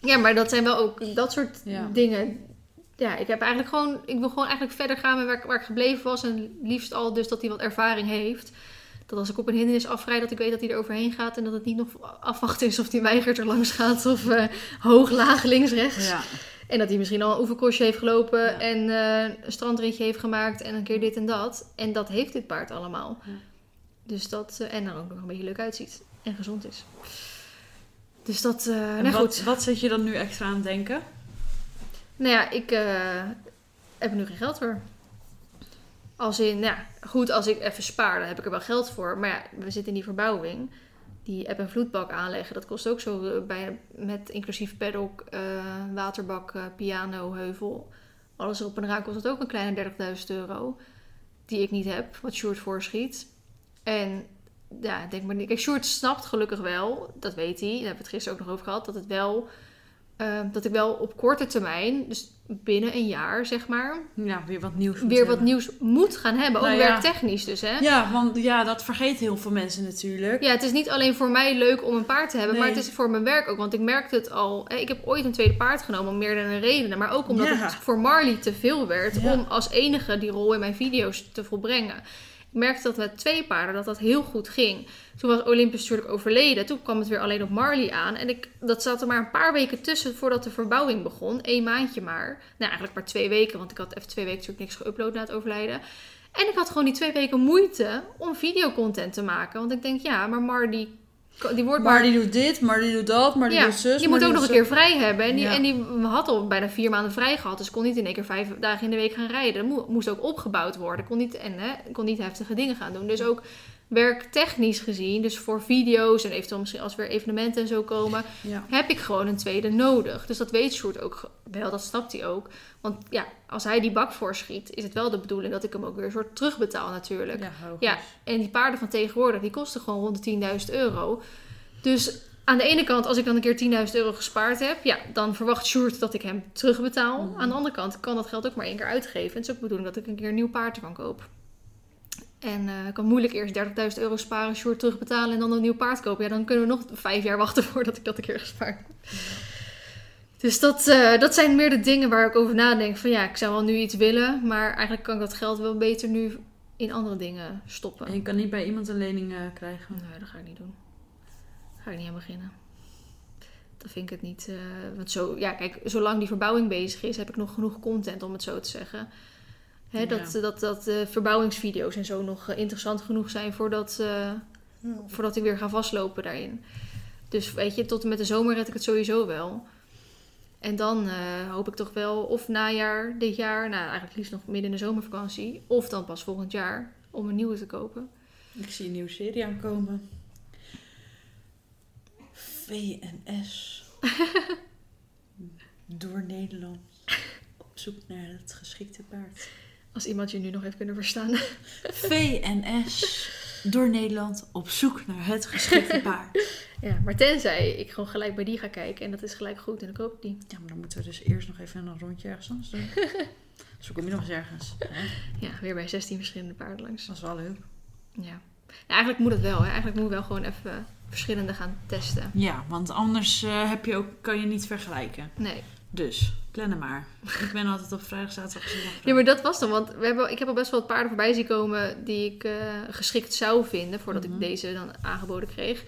ja, maar dat zijn wel ook dat soort Ja. dingen. Ja, ik heb eigenlijk gewoon, ik wil gewoon eigenlijk verder gaan met waar, waar ik gebleven was. En liefst al dus dat hij wat ervaring heeft. Dat als ik op een hindernis afrijd, dat ik weet dat hij er overheen gaat. En dat het niet nog afwachten is of hij weigert er langs gaat. Of eh, hoog, laag, links, rechts. Ja. En dat hij misschien al een oefenkostje heeft gelopen. Ja. En eh, een strandritje heeft gemaakt. En een keer dit en dat. En dat heeft dit paard allemaal. Ja. Dus dat, eh, en dan ook nog een beetje leuk uitziet. En gezond is. Dus dat, En nou wat, goed. wat zit je dan nu extra aan het denken? Nou ja, ik heb er nu geen geld voor. Als in, nou ja, goed, als ik even spaar, dan heb ik er wel geld voor. Maar ja, we zitten in die verbouwing. Die app- en vloedbak aanleggen, dat kost ook zo eh, bij, met inclusief paddock, eh, waterbak, eh, piano, heuvel. Alles erop en eraan kost het ook een kleine 30.000 euro. Die ik niet heb, wat Sjoerd voorschiet. En ja, denk maar niet. Kijk, Sjoerd snapt gelukkig wel, dat weet hij. Daar hebben we het gisteren ook nog over gehad, dat het wel eh, dat ik wel op korte termijn, dus binnen een jaar zeg maar, Ja, weer wat nieuws. moet weer wat nieuws moet gaan hebben. Ook Nou ja. werktechnisch dus, hè? Ja. Ja, want ja, dat vergeten heel veel mensen natuurlijk. het is niet alleen voor mij leuk om een paard te hebben, maar het is voor mijn werk ook. Want ik merkte het al. Ik heb ooit een tweede paard genomen om meerdere redenen. Maar ook omdat Ja. het voor Marley te veel werd Ja. om als enige die rol in mijn video's te volbrengen. Ik merkte dat met twee paarden dat dat heel goed ging. Toen was Olympus natuurlijk overleden. Toen kwam het weer alleen op Marley aan. En ik, dat zat er maar een paar weken tussen voordat de verbouwing begon. Eén maandje maar. Nou, eigenlijk maar twee weken. Want ik had even twee weken natuurlijk niks geüpload na het overlijden. En ik had gewoon die twee weken moeite om videocontent te maken. Want ik denk, ja, maar Marley... Die wordt maar Maar die doet dit, maar die doet dat, maar die ja, doet zus. je moet ook nog een keer vrij hebben. En die, Ja. en die had al bijna vier maanden vrij gehad. Dus kon niet in één keer vijf dagen in de week gaan rijden. Moest ook opgebouwd worden. Kon niet, en hè, kon niet heftige dingen gaan doen. Dus ook werktechnisch gezien, dus voor video's en eventueel misschien als weer evenementen en zo komen. Ja. heb ik gewoon een tweede nodig. Dus dat weet Sjoerd ook wel, dat snapt hij ook. Want ja, als hij die bak voorschiet, is het wel de bedoeling dat ik hem ook weer een soort terugbetaal natuurlijk. Ja. Ja, en die paarden van tegenwoordig, die kosten gewoon rond de 10.000 euro. Dus aan de ene kant, als ik dan een keer 10.000 euro gespaard heb, ja, dan verwacht Sjoerd dat ik hem terugbetaal. Mhm. Aan de andere kant kan dat geld ook maar één keer uitgeven. En het is ook de bedoeling dat ik een keer een nieuw paard ervan koop. En eh, ik kan moeilijk eerst 30.000 euro sparen, Sjoerd terugbetalen en dan een nieuw paard kopen. Ja, dan kunnen we nog vijf jaar wachten <laughs> voordat ik dat een keer gespaard heb. Dus dat, eh, dat zijn meer de dingen waar ik over nadenk. Van ja, ik zou wel nu iets willen, maar eigenlijk kan ik dat geld wel beter nu in andere dingen stoppen. En je kan niet bij iemand een lening eh, krijgen. Nee, dat ga ik niet doen. Daar ga ik niet aan beginnen. Dat vind ik het niet. want zo, ja, kijk, zolang die verbouwing bezig is, heb ik nog genoeg content om het zo te zeggen. Hè, dat, Ja. dat, dat de verbouwingsvideo's en zo nog eh, interessant genoeg zijn voordat, eh, voordat ik weer ga vastlopen daarin. Dus weet je, tot en met de zomer red ik het sowieso wel. En dan eh, hoop ik toch wel, of najaar, dit jaar, nou eigenlijk liefst nog midden in de zomervakantie, of dan pas volgend jaar, om een nieuwe te kopen. Ik zie een nieuwe serie aankomen. VNS. <laughs> Door Nederland. Op zoek naar het geschikte paard. Als iemand je nu nog heeft kunnen verstaan. <laughs> VNS. Door Nederland. Op zoek naar het geschikte paard. <laughs> Ja, maar tenzij ik gewoon gelijk bij die ga kijken en dat is gelijk goed en dan koop ik die. Ja, maar dan moeten we dus eerst nog even een rondje ergens anders doen. Zo kom je nog eens ergens. Hè? Ja, weer bij 16 verschillende paarden langs. Dat is wel leuk. Ja. Eigenlijk moet het wel, hè. Eigenlijk moet ik wel gewoon even verschillende gaan testen. Ja, want anders eh, heb je ook, kan je niet vergelijken. Nee. Dus, plannen maar. Ik ben altijd op vrijdag, zaterdag, zondag. Ja, maar dat was dan, want we hebben, ik heb al best wel wat paarden voorbij zien komen die ik eh, geschikt zou vinden voordat Mhm. ik deze dan aangeboden kreeg.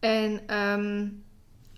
En ehm,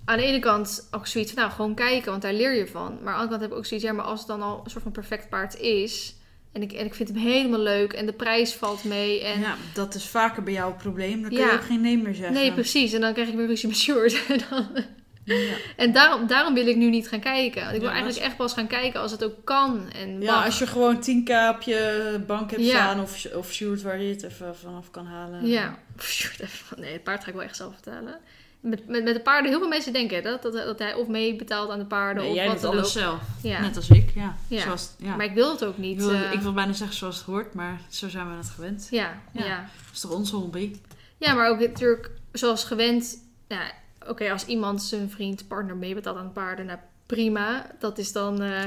aan de ene kant ook zoiets van, nou, gewoon kijken, want daar leer je van. Maar aan de andere kant heb ik ook zoiets, ja, maar als het dan al een soort van perfect paard is... En ik, en ik vind hem helemaal leuk en de prijs valt mee en... Ja, dat is vaker bij jou het probleem. Dan kun Ja. je ook geen nee meer zeggen. Nee, precies. En dan krijg ik weer ruzie met Sjoerd. <laughs> En, dan- Ja. en daarom, daarom wil ik nu niet gaan kijken. Want ik wil Ja, eigenlijk echt pas gaan kijken als het ook kan. En Ja, mag. als je gewoon 10k op je bank hebt Ja. staan of, of shoot waar je het even vanaf kan halen. Ja. Sjoerd, even van, nee, het paard ga ik wel echt zelf betalen. Met, met, met de paarden, heel veel mensen denken dat, dat, dat hij of mee betaalt aan de paarden Nee, of jij wat doet alles ook. zelf. Ja. Net als ik, ja. Ja. Zoals, ja. Maar ik wil het ook ik, niet. wil, eh, ik wil bijna zeggen zoals het hoort, maar zo zijn we het gewend. ja, ja. Ja. ja. Dat is toch onze hobby? maar ook natuurlijk zoals gewend. Ja, Oké, als iemand zijn vriend, partner meebetaalt aan paarden, nou prima. Dat is dan, eh,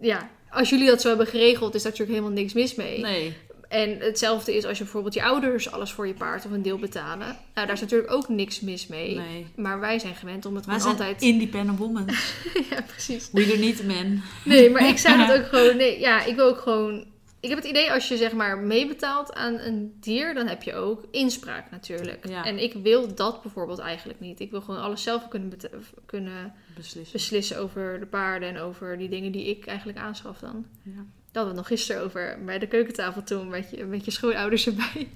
ja, als jullie dat zo hebben geregeld, is daar natuurlijk helemaal niks mis mee. Nee. En hetzelfde is als je bijvoorbeeld je ouders alles voor je paard of een deel betalen. Nou, daar is natuurlijk ook niks mis mee. nee. Maar wij zijn gewend om het Wij gewoon zijn altijd... independent woman. <laughs> ja, precies. We do need men. Nee, maar ik zou het <laughs> ook gewoon... Nee, ja, ik wil ook gewoon... Ik heb het idee als je zeg maar meebetaalt aan een dier, dan heb je ook inspraak natuurlijk. Ja. En ik wil dat bijvoorbeeld eigenlijk niet. Ik wil gewoon alles zelf kunnen, kunnen Beslissen. beslissen over de paarden en over die dingen die ik eigenlijk aanschaf dan. Ja. Daar hadden we het nog gisteren over bij de keukentafel toen met je, met je schoonouders erbij.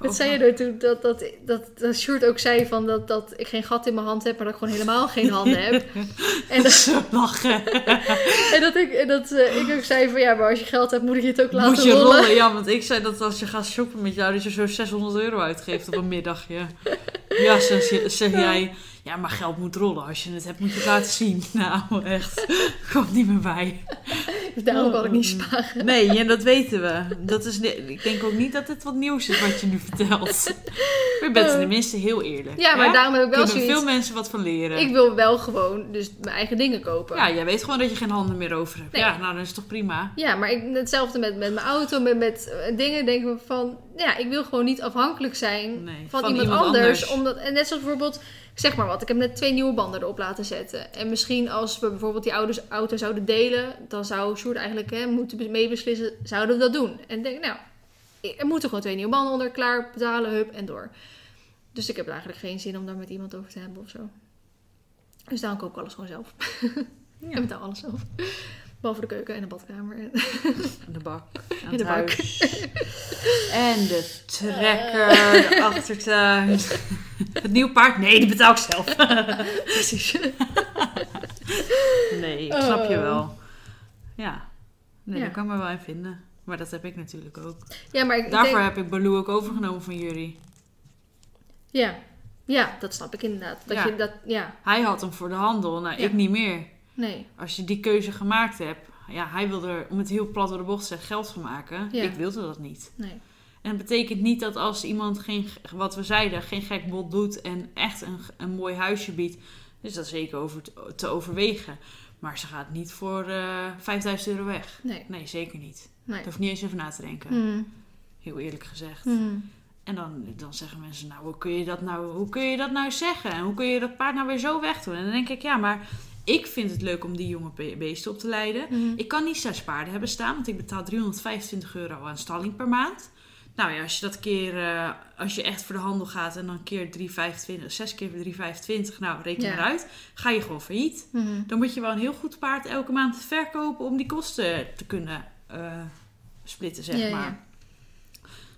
Dat zei je er toen, dat, dat, dat, dat Sjoerd ook zei van dat, dat ik geen gat in mijn hand heb, maar dat ik gewoon helemaal geen handen heb. <laughs> En dat, Zo lachen. <laughs> en dat, ik, en dat eh, ik ook zei van ja, maar als je geld hebt, moet ik je het ook laten Moet je rollen. rollen. Ja, want ik zei dat als je gaat shoppen met jou, dat je zo 600 euro uitgeeft op een middagje. <laughs> Ja, zeg jij. Ja, maar geld moet rollen. Als je het hebt, moet je het laten zien. <laughs> Nou, echt. Komt niet meer bij. Dus daarom kan ik niet sparen. Nee, ja, dat weten we. Dat is, ik denk ook niet dat het wat nieuws is wat je nu vertelt. Maar je bent tenminste heel eerlijk. Ja, maar daarom heb ik wel Kunnen zoiets. veel mensen wat van leren. Ik wil wel gewoon dus mijn eigen dingen kopen. Ja, jij weet gewoon dat je geen handen meer over hebt. Nee. Ja, nou, dan is het toch prima. Ja, maar ik, hetzelfde met, met mijn auto, met, met eh, dingen denken we van... Ja, ik wil gewoon niet afhankelijk zijn Nee, van, van iemand, iemand anders. anders. Omdat, en net zoals bijvoorbeeld, ik zeg maar wat, ik heb net twee nieuwe banden erop laten zetten. En misschien als we bijvoorbeeld die ouders, auto zouden delen, dan zou Sjoerd eigenlijk hè, moeten meebeslissen, zouden we dat doen? En ik denk, nou, er moeten gewoon twee nieuwe banden onder, klaar, betalen, hup en door. Dus ik heb er eigenlijk geen zin om daar met iemand over te hebben of zo. Dus daarom kook ik alles gewoon zelf. <laughs> Ja. En betaal alles zelf. Behalve de keuken en de badkamer. En De bak. Aan In de bak. <laughs> <laughs> En de trekker, de achtertuin. Het nieuwe paard? Nee, die betaal ik zelf. <laughs> Precies. Nee, ik snap je Oh. wel. Ja. Nee, Ja. daar kan me wel in vinden. Maar dat heb ik natuurlijk ook. Ja, maar ik Daarvoor denk... heb ik Baloo ook overgenomen van jullie. Ja. ja, dat snap ik inderdaad. Dat Ja. je dat... Ja, Hij had hem voor de handel, nou ik niet meer. Nee. Als je die keuze gemaakt hebt, ja, hij wilde er, om het heel plat door de bocht te zeggen, geld van maken. Ja. Ik wilde dat niet. Nee. En het betekent niet dat als iemand geen, wat we zeiden, geen gek bod doet en echt een, een mooi huisje biedt, is dat zeker over te, te overwegen. Maar ze gaat niet voor eh 5000 euro weg. Nee. Nee, zeker niet. Nee. Daar hoef ik niet eens over na te denken. Hmm. Heel eerlijk gezegd. Hmm. En dan, dan zeggen mensen, nou hoe, kun je dat nou, hoe kun je dat nou zeggen? En hoe kun je dat paard nou weer zo wegdoen? En dan denk ik, ja, maar ik vind het leuk om die jonge be- beesten op te leiden. Hmm. Ik kan niet zes paarden hebben staan, want ik betaal 325 euro aan stalling per maand. Nou ja, als je dat keer, eh, als je echt voor de handel gaat en dan keer 325, zes keer 325, nou reken Ja. maar uit, ga je gewoon failliet. Hmm. Dan moet je wel een heel goed paard elke maand verkopen om die kosten te kunnen eh, splitten, zeg Ja, ja. maar.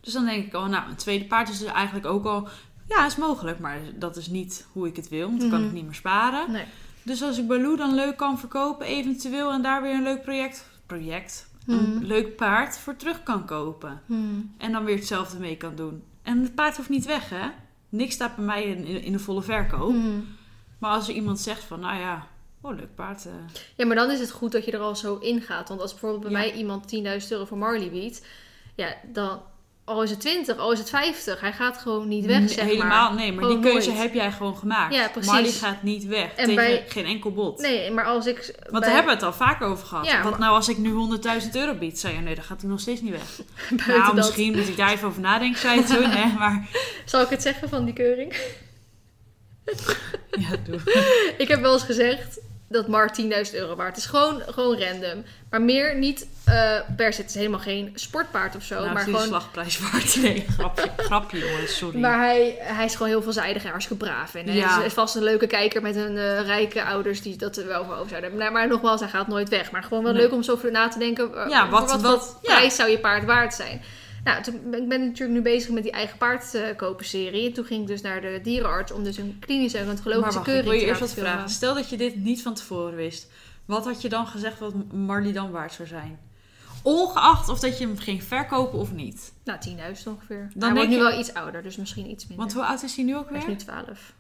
Dus dan denk ik al, nou, een tweede paard is dus eigenlijk ook al, ja, is mogelijk, maar dat is niet hoe ik het wil, want dan kan Mhm. ik niet meer sparen. Nee. Dus als ik Baloo dan leuk kan verkopen, eventueel, en daar weer een leuk project, project, een leuk paard voor terug kan kopen. Hmm. En dan weer hetzelfde mee kan doen. En het paard hoeft niet weg, hè? Niks staat bij mij in, in, in de volle verkoop. Hmm. Maar als er iemand zegt van, nou ja, oh, leuk paard. eh, Ja, maar dan is het goed dat je er al zo in gaat. Want als bijvoorbeeld bij Ja. mij iemand 10.000 euro voor Marley biedt, ja, dan al is het 20, al is het 50, hij gaat gewoon niet weg, n- zeg helemaal, maar. nee, maar Gewoon die keuze nooit. heb jij gewoon gemaakt. Ja, precies. Marley gaat niet weg En tegen bij- geen enkel bod. Nee, maar als ik... Want bij- daar hebben we het al vaak over gehad. Ja, maar- nou als ik nu 100.000 euro bied? Zei je, nee, dan gaat hij nog steeds niet weg. <laughs> nou, dat- misschien moet ik daar even over nadenken, zei je toen, hè. <laughs> Maar Zal ik het zeggen van die keuring? <laughs> ja, doe. Ik heb wel eens gezegd dat Mar 10.000 euro waard is. Gewoon, gewoon random. Maar meer niet eh, per se. Het is helemaal geen sportpaard of zo. nou, maar het is de gewoon... slagprijs waard. Nee, <laughs> grapje, grapje jongens, sorry. Maar hij, hij is gewoon heel veelzijdig en hartstikke braaf. En hij Ja. is, is vast een leuke kijker met een eh, rijke ouders die dat er wel voor over zouden hebben. Maar, maar nogmaals, hij gaat nooit weg. Maar gewoon wel Nee. leuk om zo over na te denken. eh, Ja, wat- wat, wat- ja. prijs zou je paard waard zijn? Nou, toen, ik ben natuurlijk nu bezig met die eigen paardkopen serie. En toen ging ik dus naar de dierenarts om dus een klinische en ik keuring wil je te eerst wat filmen. vragen. Stel dat je dit niet van tevoren wist. Wat had je dan gezegd wat Marley dan waard zou zijn? Ongeacht of dat je hem ging verkopen of niet. Nou, 10.000 ongeveer. Dan hij wordt nu je- wel iets ouder, dus misschien iets minder. Want hoe oud is hij nu ook hij is weer? nu 12.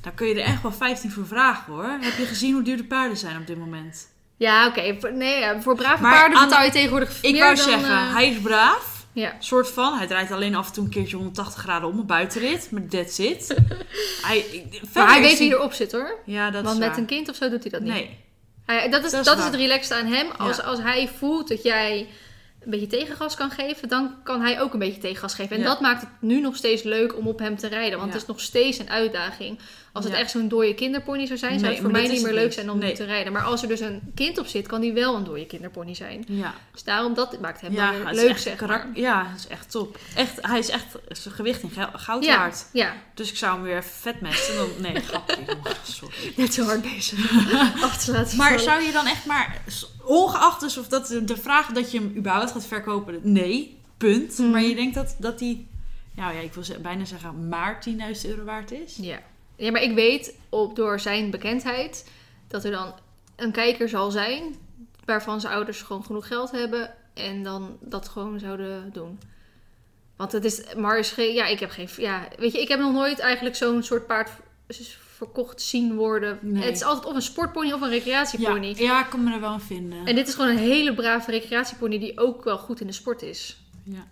Daar kun je er echt wel 15 voor vragen hoor. Heb je gezien hoe duur de paarden zijn op dit moment? Ja, oké. Nee, voor brave Maar paarden betaal je tegenwoordig Ik meer wou dan... zeggen, eh, hij is braaf. Ja. Soort van. Hij draait alleen af en toe een keertje 180 graden om een buitenrit. Maar that's it. <laughs> hij, Maar hij weet wie erop zit hoor. Ja, dat Want is met een kind of zo doet hij dat niet. Nee. Hij, dat is, Dat dat is het relaxed aan hem. Als, Ja. als hij voelt dat jij een beetje tegengas kan geven, dan kan hij ook een beetje tegengas geven. En Ja. dat maakt het nu nog steeds leuk om op hem te rijden. Want Ja. het is nog steeds een uitdaging. Als het Ja. echt zo'n dode kinderpony zou zijn, Nee, zou het voor mij dat niet meer leuk zijn om Nee. te rijden. Maar als er dus een kind op zit, kan die wel een dode kinderpony zijn. Ja. Dus daarom, dat maakt hem Ja, dan leuk, zeg maar. Ja, het is echt top. Echt, hij is echt zijn gewicht in goud Ja, waard. ja, Dus ik zou hem weer vet mesten. Dan, nee, <laughs> grapje. Sorry. net zo hard bezig <laughs> af te laten Maar vallen. zou je dan echt maar, ongeacht dus of dat de vraag dat je hem überhaupt gaat verkopen, nee, punt. Mhm. Maar je denkt dat, dat hij ja, ja, ik wil bijna zeggen, maar 10.000 euro waard is. Ja. Ja, maar ik weet op, door zijn bekendheid dat er dan een kijker zal zijn waarvan zijn ouders gewoon genoeg geld hebben en dan dat gewoon zouden doen. Want het is, maar is geen, ja, ik heb geen, ja, weet je, ik heb nog nooit eigenlijk zo'n soort paard verkocht zien worden. Nee. Het is altijd of een sportpony of een Ja, recreatiepony. ja, ik kan me er wel aan vinden. En dit is gewoon een hele brave recreatiepony die ook wel goed in de sport is. Ja.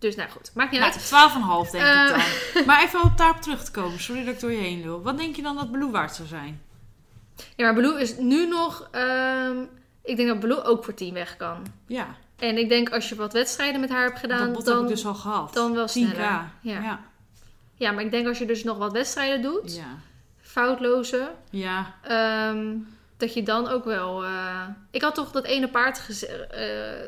Dus nou goed, maakt niet Nou, uit. 12,5 denk Eh. ik dan. <laughs> Maar even op daarop terug te komen. Sorry dat ik door je heen wil. Wat denk je dan dat Blue waard zou zijn? Ja, maar Baloo is nu nog, ehm, ik denk dat Baloo ook voor 10 weg kan. Ja, En ik denk als je wat wedstrijden met haar hebt gedaan, dat dan, heb ik dus al gehad. dan wel 10k. sneller. Ja. Ja. Ja. ja, maar ik denk als je dus nog wat wedstrijden doet, Ja. foutloze, Ja. ehm, dat je dan ook wel... eh, Ik had toch dat ene paard gezegd,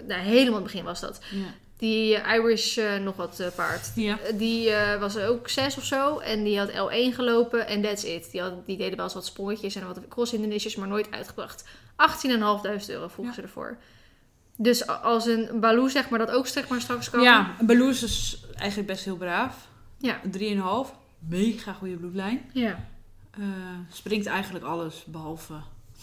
nou, helemaal in het begin was dat. Ja. Die Irish eh, nog wat eh, paard. Ja. Die eh, was ook zes of zo. En die had L1 gelopen en that's it. Die, had, die deden wel eens wat sprongetjes en wat cross-hindernisjes, maar nooit uitgebracht. 18.500 euro vroegen Ja. ze ervoor. Dus als een Baloo zeg maar dat ook zeg maar straks kan. Ja, Baloo is dus eigenlijk best heel braaf. Ja. 3,5. Mega goede bloedlijn. Ja. Springt eigenlijk alles behalve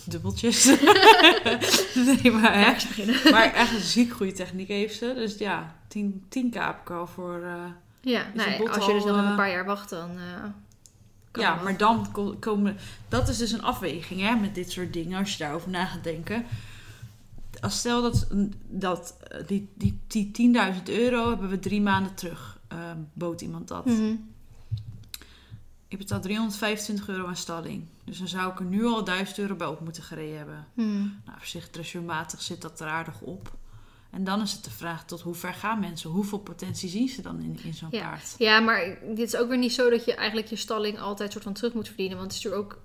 dubbeltjes. <laughs> nee, maar, hè. Maar echt een ziek goede techniek heeft ze. Dus ja, 10, 10k heb ik al voor... eh, Ja, nee, een als je dus al, nog even eh, een paar jaar wacht, dan... kan ja, maar dan ko- komen... Dat is dus een afweging hè, met dit soort dingen. Als je daarover na gaat denken. Als stel dat, dat die, die, die 10.000 euro hebben we drie maanden terug. bood iemand dat. Mhm. Ik betaal 325 euro aan stalling. Dus dan zou ik er nu al 1000 euro bij op moeten gereden hebben. Mhm. Nou, op zich dressuurmatig zit dat er aardig op. En dan is het de vraag tot hoe ver gaan mensen? Hoeveel potentie zien ze dan in, in zo'n Ja. paard? Ja, maar dit is ook weer niet zo dat je eigenlijk je stalling altijd soort van terug moet verdienen. Want het is natuurlijk ook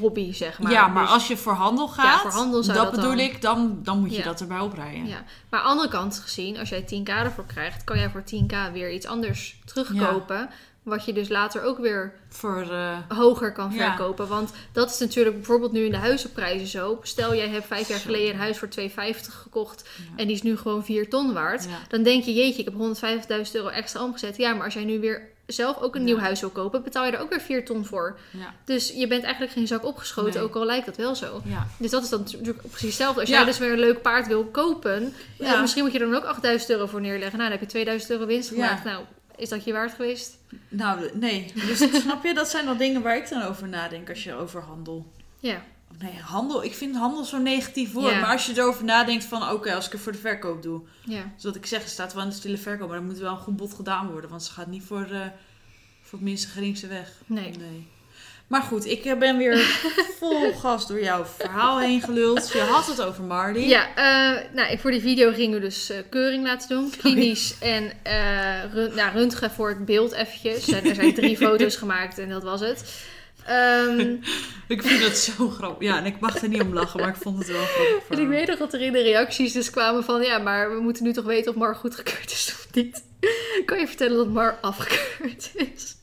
hobby, zeg maar. ja, maar Dus- als je voor handel gaat, voor handel zou dat, dat bedoel dan- ik, dan, dan moet je Ja. dat erbij oprijden. Ja, maar aan de andere kant gezien, als jij 10k ervoor krijgt, kan jij voor 10k weer iets anders terugkopen. Wat je dus later ook weer Voor, eh, hoger kan Ja. verkopen. Want dat is natuurlijk bijvoorbeeld nu in de huizenprijzen zo. Stel, jij hebt vijf jaar geleden een huis voor 250 gekocht Ja. en die is nu gewoon 4 ton waard. ja. Dan denk je, jeetje, ik heb 150.000 euro extra omgezet. Ja, maar als jij nu weer zelf ook een nieuw huis wil kopen, betaal je er ook weer 4 ton voor. Dus je bent eigenlijk geen zak opgeschoten, Nee. ook al lijkt dat wel zo. Dus dat is dan natuurlijk precies hetzelfde. Als jij dus weer een leuk paard wil kopen, misschien moet je er dan ook 8000 euro voor neerleggen. Nou, dan heb je 2000 euro winst gemaakt. Nou, is dat je waard geweest? Nou, nee. Dus <laughs> snap je, dat zijn dan dingen waar ik dan over nadenk als je over handel. Ja. Nee, handel, ik vind handel zo'n negatief woord. Ja. Maar als je erover nadenkt van, oké, als ik het voor de verkoop doe. Ja. Dus wat ik zeg, staat wel in de stille verkoop, maar dan moet wel een goed bod gedaan worden. Want ze gaat niet voor, eh, voor het minste geringste weg. Nee. Nee. Maar goed, ik eh, ben weer <laughs> vol gas door jouw verhaal heen geluld. Je had het over Marley. Ja, eh, nou, voor die video gingen we dus eh, keuring laten doen. Klinisch en run, nou, röntgen voor het beeld eventjes. En er zijn drie <laughs> foto's gemaakt en dat was het. Ehm, <laughs> Ik vind het zo grappig. Ja, en ik mag er niet om lachen, maar ik vond het wel grappig. en ik weet nog dat er in de reacties dus kwamen van... Ja, maar we moeten nu toch weten of Mar goedgekeurd is of niet. Kan je vertellen dat Mar afgekeurd is?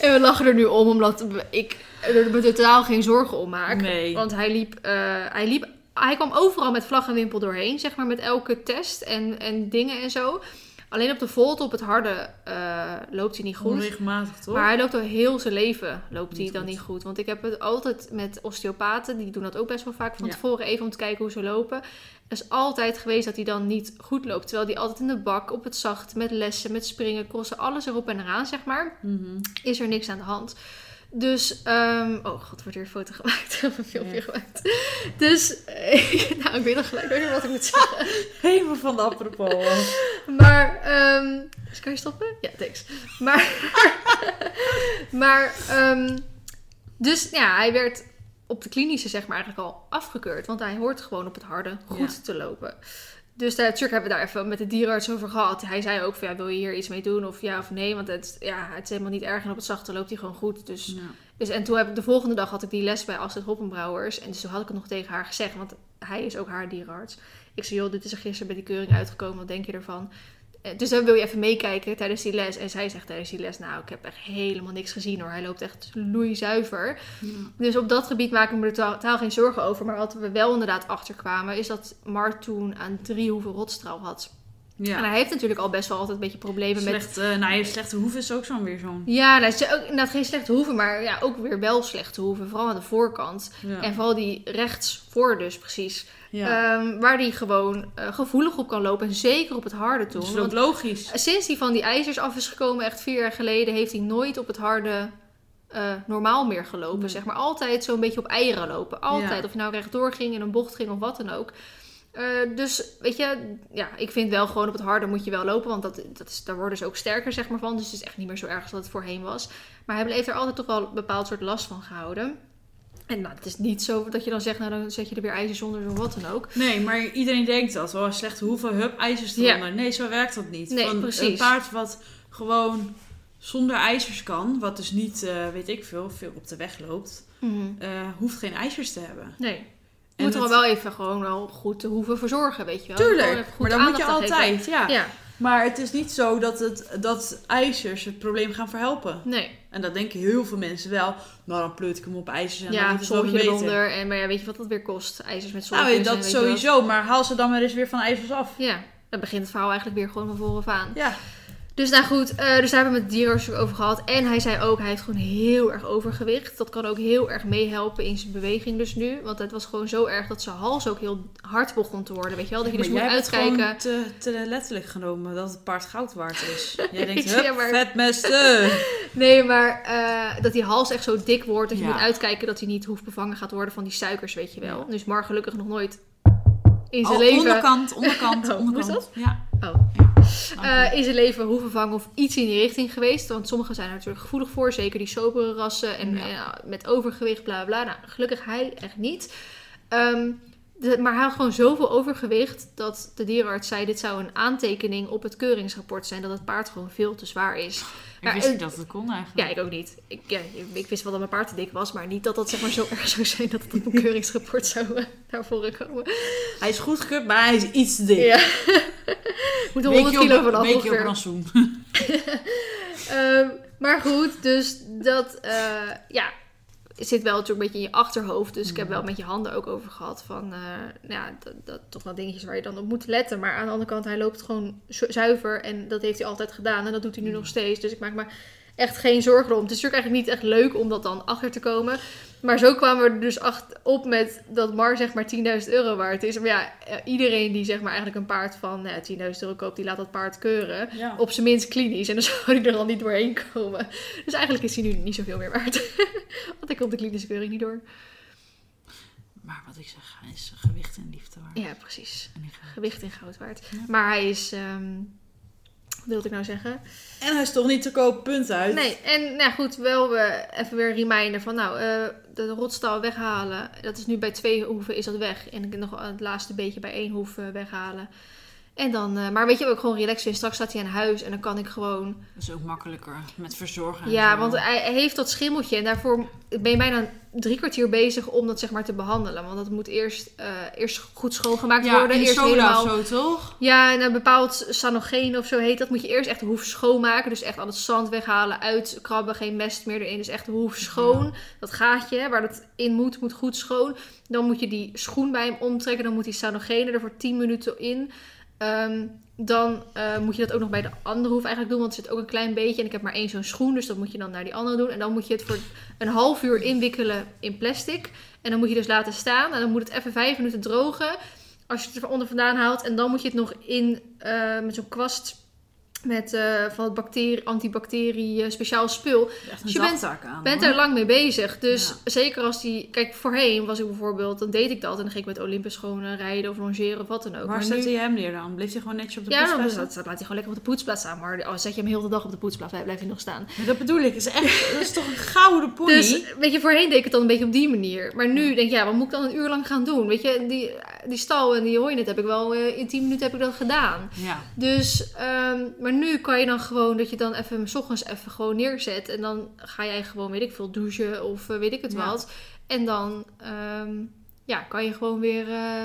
En we lachen er nu om, omdat ik er me totaal geen zorgen om maak. Nee. Want hij liep, eh, hij liep, hij kwam overal met vlag en wimpel doorheen, zeg maar, met elke test en, en dingen en zo. Alleen op de volt, op het harde, eh, loopt hij niet goed. Onregelmatig, toch? Maar hij loopt al heel zijn leven loopt hij dan goed. niet goed. Want ik heb het altijd met osteopaten, die doen dat ook best wel vaak van Ja. tevoren even om te kijken hoe ze lopen. Is altijd geweest dat hij dan niet goed loopt. Terwijl hij altijd in de bak, op het zacht, met lessen, met springen, crossen, alles erop en eraan, zeg maar Mhm. is er niks aan de hand. Dus, ehm, oh god, er wordt hier een foto gemaakt, of <laughs> een filmpje Ja. gemaakt. Dus, <laughs> nou, ik weet nog gelijk niet wat ik moet zeggen. <laughs> Helemaal van de apropos. Maar, dus kan je stoppen? Ja, thanks. Maar, maar, ehm, dus ja, hij werd op de klinische zeg maar eigenlijk al afgekeurd. Want hij hoort gewoon op het harde goed Ja. te lopen. Dus daar, natuurlijk hebben we daar even met de dierenarts over gehad. Hij zei ook van, ja, wil je hier iets mee doen of ja of nee? Want het, ja, het is helemaal niet erg en op het zachte loopt hij gewoon goed. Dus Ja. dus, en toen heb ik de volgende dag had ik die les bij Astrid Hoppenbrouwers. En dus toen had ik het nog tegen haar gezegd, want hij is ook haar dierenarts. Ik zei, joh, dit is er gisteren bij die keuring uitgekomen, wat denk je ervan? Eh, Dus dan wil je even meekijken tijdens die les. En zij zegt tijdens die les, nou, ik heb echt helemaal niks gezien hoor. Hij loopt echt loeizuiver. Dus op dat gebied maak ik me er totaal totaal geen zorgen over. Maar wat we wel inderdaad achterkwamen, is dat Mart toen aan drie hoeveel rotstraal had. En Ja. hij heeft natuurlijk al best wel altijd een beetje problemen met... Slecht, eh nou, je slechte hoef is ook zo'n weer zo'n. Ja, nou, het is ook inderdaad geen slechte hoeven, maar ja, ook weer wel slechte hoeven. Vooral aan de voorkant. Ja. En vooral die rechts voor dus precies. ja. Ehm, waar die gewoon eh, gevoelig op kan lopen. En zeker op het harde dat toen. is ook logisch. sinds hij van die ijzers af is gekomen, echt vier jaar geleden, heeft hij nooit op het harde eh, normaal meer gelopen. Nee. Zeg maar altijd zo'n beetje op eieren lopen. Altijd. Ja. Of je nou rechtdoor ging, in een bocht ging of wat dan ook. Eh, dus weet je, ja, ik vind wel gewoon op het harde moet je wel lopen. Want dat, dat is, daar worden ze ook sterker zeg maar, van. Dus het is echt niet meer zo erg als dat het voorheen was. Maar hij heeft er altijd toch wel een bepaald soort last van gehouden. En nou, het is niet zo dat je dan zegt, nou dan zet je er weer ijzers onder of wat dan ook. Nee, maar iedereen denkt dat. Oh, slechte hoeven, hup, ijzers Ja. eronder. Nee, zo werkt dat niet. Nee, Van Een precies. paard wat gewoon zonder ijzers kan, wat dus niet, eh, weet ik veel, veel op de weg loopt, eh, hoeft geen ijzers te hebben. Nee. Je moet er het- wel even gewoon wel goed te hoeven verzorgen, weet je wel. Tuurlijk, maar dat moet je altijd. Ja. Ja, Maar het is niet zo dat, het, dat ijzers het probleem gaan verhelpen. nee. En dat denken heel veel mensen wel. Nou, dan pleut ik hem op ijzers en dan wordt het wel zoltje beter. eronder. En, maar ja, weet je wat dat weer kost? IJzers met. Nou, dat weet je wat. sowieso. Maar haal ze dan maar eens weer van ijzers af. Ja, dan begint het verhaal eigenlijk weer gewoon van vooraf aan. Ja. Dus nou goed, eh, dus daar hebben we het met dierenarts over gehad. En hij zei ook, hij heeft gewoon heel erg overgewicht. Dat kan ook heel erg meehelpen in zijn beweging dus nu. Want het was gewoon zo erg dat zijn hals ook heel hard begon te worden. Weet je wel, dat je dus maar moet jij hebt het uitkijken. gewoon te, te letterlijk genomen dat het paard goud waard is. <laughs> Jij denkt, maar- vetmesten. <laughs> Nee, maar eh, dat die hals echt zo dik wordt. Dat je Ja. moet uitkijken dat hij niet hoeft bevangen gaat worden van die suikers, weet je wel. Ja. Dus Mar gelukkig nog nooit in zijn Oh, leven... Onderkant, onderkant, <laughs> Oh, hoe is onderkant. Ja. Oh. eh, in zijn leven hoeven vangen of iets in die richting geweest. Want sommigen zijn er natuurlijk gevoelig voor. Zeker die sobere rassen en Ja. eh, met overgewicht, bla bla. Nou, gelukkig hij echt niet. Ehm, de- maar hij had gewoon zoveel overgewicht dat de dierenarts zei... dit zou een aantekening op het keuringsrapport zijn... dat het paard gewoon veel te zwaar is. Ik wist niet dat het kon eigenlijk. Ja, ik ook niet. Ik, ja, ik wist wel dat mijn paard te dik was... maar niet dat dat zeg maar zo erg zou zijn... dat het op een keuringsrapport zou eh, naar voren komen. Hij is goed gekut, maar hij is iets te dik. Ja. <laughs> Moet er 100 kilo vanaf Weekje op ongeveer. rantsoen. <laughs> Ehm, maar goed, dus dat eh, ja, zit wel natuurlijk een beetje in je achterhoofd. Dus ik heb wel met je handen ook over gehad van, eh, nou ja, dat, dat toch wel dingetjes waar je dan op moet letten. Maar aan de andere kant, hij loopt gewoon zu- zuiver en dat heeft hij altijd gedaan en dat doet hij nu nog steeds. Dus ik maak me echt geen zorgen om. Het is natuurlijk eigenlijk niet echt leuk om dat dan achter te komen. Maar zo kwamen we er dus acht op met dat Mar zeg maar 10.000 euro waard is. Maar ja, eh, iedereen die zeg maar eigenlijk een paard van nou, ja, 10.000 euro koopt, die laat dat paard keuren Ja. op zijn minst klinisch. En dan <laughs> zou hij er al niet doorheen komen. Dus eigenlijk is hij nu niet zoveel meer waard. <laughs> Want ik komt de klinische keuring niet door. Maar wat ik zeg, hij is gewicht en liefde waard. Ja, precies. En. Gewicht in goud waard. Ja. Maar hij is... ehm, wilde ik nou zeggen? en hij is toch niet te koop, punt uit. Nee, en nou goed, wel we even weer een reminder van... Nou, eh, de rotstal weghalen. Dat is nu bij twee hoeven is dat weg. En ik nog het laatste beetje bij één hoef eh, weghalen. En dan... eh, maar weet je, ook gewoon relaxen. Straks staat hij aan huis en dan kan ik gewoon... Dat is ook makkelijker met verzorgen. en Ja, zo. want hij heeft dat schimmeltje en daarvoor ben je bijna drie kwartier bezig om dat zeg maar te behandelen. Want dat moet eerst, eh, eerst goed schoongemaakt ja, worden. de eerst helemaal. zo, toch? Ja, en een bepaald sanogeen of zo heet dat. Moet je eerst echt hoef schoonmaken. Dus echt al het zand weghalen, uitkrabben, geen mest meer erin. Dus echt hoef schoon. Dat gaatje waar dat in moet, moet goed schoon. Dan moet je die schoen bij hem omtrekken. Dan moet die sanogene er voor 10 minuten in. Ehm, dan eh, moet je dat ook nog bij de andere hoef eigenlijk doen. Want er zit ook een klein beetje. En ik heb maar één zo'n schoen. Dus dat moet je dan naar die andere doen. En dan moet je het voor een half uur inwikkelen in plastic. En dan moet je dus laten staan. En dan moet het even vijf minuten drogen. Als je het er onder vandaan haalt. En dan moet je het nog in eh, met zo'n kwast. Met eh, van het bacterie, antibacterie eh, speciaal spul. Dus je bent- aan. bent er lang mee bezig. Dus Ja. zeker als die... Kijk, voorheen was ik bijvoorbeeld... Dan deed ik dat. En dan ging ik met Olympus gewoon rijden of longeren of wat dan ook. Waar maar zette nu, je hem neer dan? Bleef hij gewoon netjes op de ja, dan poetsplaats staan? laat hij gewoon lekker op de poetsplaats staan. Maar als zet je hem heel de dag op de poetsplaats, blijf blijf je nog staan. Dat bedoel ik. Is echt, <laughs> dat is toch een gouden pony? Dus, weet je, voorheen deed ik het dan een beetje op die manier. Maar nu denk ik, ja, wat moet ik dan een uur lang gaan doen? Weet je, die, die stal en die hooinet heb ik wel... eh, in 10 minuten heb ik dat gedaan. Ja. Dus, ehm, maar nu kan je dan gewoon dat je dan even 's ochtends even gewoon neerzet. En dan ga jij gewoon, weet ik veel, douchen of eh, weet ik het Ja. wat. En dan ehm, ja, kan je gewoon weer eh,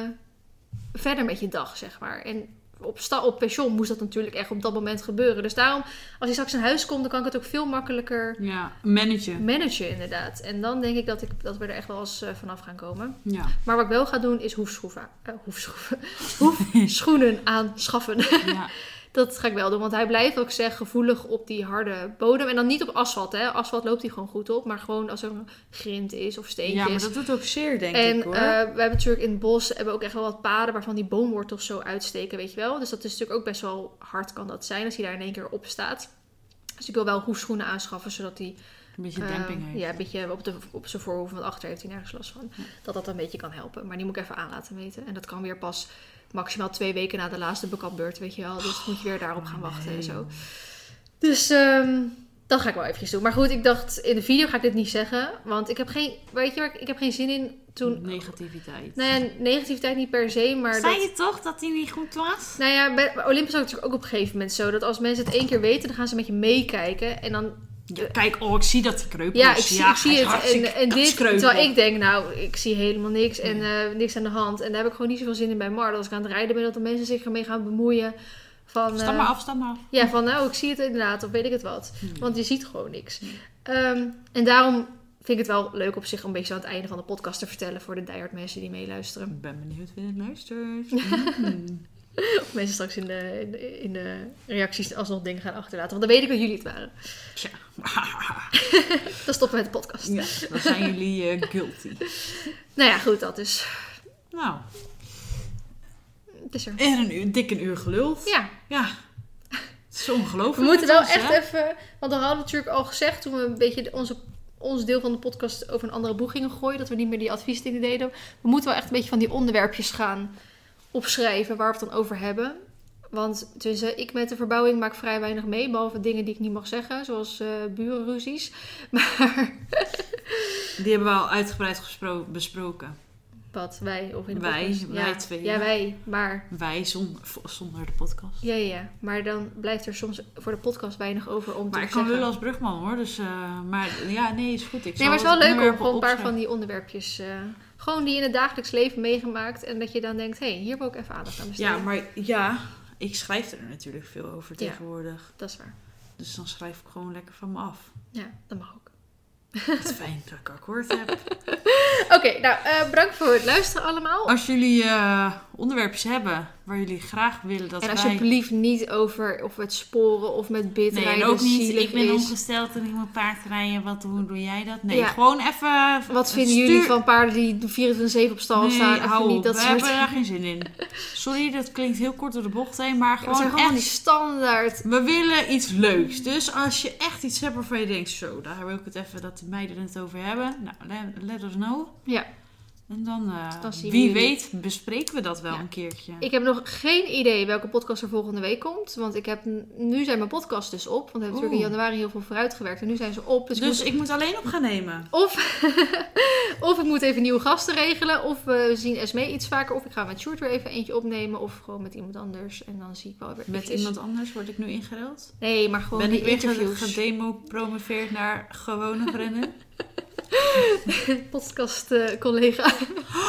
verder met je dag, zeg maar. En op, sta, op pensioen moest dat natuurlijk echt op dat moment gebeuren. Dus daarom, als hij straks in huis komt, dan kan ik het ook veel makkelijker Ja, managen. managen inderdaad. En dan denk ik dat, ik, dat we er echt wel eens eh, vanaf gaan komen. Ja. Maar wat ik wel ga doen, is hoefschroeven. eh, hoefschroeven. <laughs> Hoefschoenen aanschaffen. ja. <laughs> Dat ga ik wel doen, want hij blijft ook zeg gevoelig op die harde bodem. En dan niet op asfalt, hè. Asfalt loopt hij gewoon goed op. Maar gewoon als er een grind is of steentjes. ja, maar dat doet ook zeer, denk en ik hoor. eh, we hebben natuurlijk in het bos hebben ook echt wel wat paden waarvan die boomwortels zo uitsteken, weet je wel. Dus dat is natuurlijk ook best wel hard kan dat zijn als hij daar in één keer op staat. Dus ik wil wel hoefschoenen aanschaffen, zodat hij een beetje eh, demping heeft. ja, een beetje op, de, op zijn voorhoef, want achter heeft hij nergens last van. Ja. Dat dat een beetje kan helpen. Maar die moet ik even aan laten meten. En dat kan weer pas maximaal twee weken na de laatste bekapbeurt, weet je wel. Dus moet je weer daarop gaan wachten en zo. Dus ehm, dat ga ik wel eventjes doen. Maar goed, ik dacht, in de video ga ik dit niet zeggen. Want ik heb geen, weet je waar, ik, heb geen zin in toen... Negativiteit. Nou ja, negativiteit niet per se, maar Zei dat... je toch dat hij niet goed was? Nou ja, bij Olympus is het natuurlijk ook op een gegeven moment zo... dat als mensen het één keer weten, dan gaan ze met je meekijken. En dan Ja, kijk, oh, ik zie dat hij kreupel Ja, is. ik zie, Ja, ik zie hij is het. En, en dit, terwijl ik denk, nou, ik zie helemaal niks en eh, niks aan de hand. En daar heb ik gewoon niet zoveel zin in bij Mar. Dat Als ik aan het rijden ben, dat de mensen zich ermee gaan bemoeien. Van, Stap eh, maar af, stap maar af. Ja, van nou, ik zie het inderdaad, of weet ik het wat. Hmm. Want je ziet gewoon niks. Ehm, en daarom vind ik het wel leuk op zich om een beetje aan het einde van de podcast te vertellen voor de diehard mensen die meeluisteren. Ik ben benieuwd wie het luistert. <laughs> Mm. Of <laughs> mensen straks in de, in de, in de reacties alsnog dingen gaan achterlaten. Want dan weet ik dat jullie het waren. Tja. <laughs> <laughs> Dan stoppen we met de podcast. ja, dan zijn jullie eh, guilty. Nou ja, goed, dat is. Nou, Het is er. en een uur, dik een uur geluld. Ja, Ja. Het is ongelooflijk. We moeten wel ons, echt hè? even. Want we hadden natuurlijk al gezegd toen we een beetje onze, ons deel van de podcast over een andere boeg gingen gooien. Dat we niet meer die adviesdingen deden. We moeten wel echt een beetje van die onderwerpjes gaan opschrijven waar we het dan over hebben. Want tussen ik met de verbouwing maak vrij weinig mee. Behalve dingen die ik niet mag zeggen. Zoals eh burenruzies. <laughs> Maar Die hebben we al uitgebreid besproken. wat wij of in de Wij, podcast. wij ja, twee, Ja, ja. wij. Maar Wij zonder, zonder de podcast. ja, ja, ja. Maar dan blijft er soms voor de podcast weinig over om Maar te ik kan lullen als brugman hoor. Dus, eh, maar ja, nee, is goed. Ik Nee, maar het is wel leuk om een paar van die onderwerpjes... eh, gewoon die je in het dagelijks leven meegemaakt. En dat je dan denkt, hé, hey, hier wil ik even aandacht aan besteden. Ja, maar ja, ik schrijf er natuurlijk veel over Ja. tegenwoordig. Dat is waar. Dus dan schrijf ik gewoon lekker van me af. Ja, dat mag ook. Het is <laughs> fijn dat ik akkoord heb. Oké, nou, eh, bedankt voor het luisteren allemaal. Als jullie eh, onderwerpjes hebben waar jullie graag willen dat en wij... alsjeblieft niet over of het sporen of met bit Nee, en ook niet, ik ben is. ongesteld en ik moet paardrijden. Wat, hoe doe jij dat? Nee, Ja. gewoon even... Wat vinden stuur- jullie van paarden die 24-7 op stal Nee, staan? Hou niet op. dat We soort... hebben daar geen zin in. Sorry, dat klinkt heel kort door de bocht heen, maar Ja, gewoon het zijn gewoon echt... die standaard... We willen iets leuks. Dus als je echt iets hebt waarvan je denkt, zo, daar wil ik het even dat de meiden het over hebben. Nou, let, let us know. Ja, En dan, eh, we wie weet, bespreken we dat wel Ja. een keertje. ik heb nog geen idee welke podcast er volgende week komt. Want ik heb, nu zijn mijn podcasts dus op. Want we hebben natuurlijk in januari heel veel vooruitgewerkt. En nu zijn ze op. Dus, ik Dus moet- ik moet alleen op gaan nemen. Of, <laughs> of ik moet even nieuwe gasten regelen. Of we zien Esme iets vaker. Of ik ga met Sjoerd weer even eentje opnemen. Of gewoon met iemand anders. En dan zie ik wel weer Met eventjes- iemand anders word ik nu ingereld. Nee, maar gewoon ben die ik weer interviews. gedemo-promoveerd naar gewone vrienden? <laughs> <laughs> Podcast eh, collega.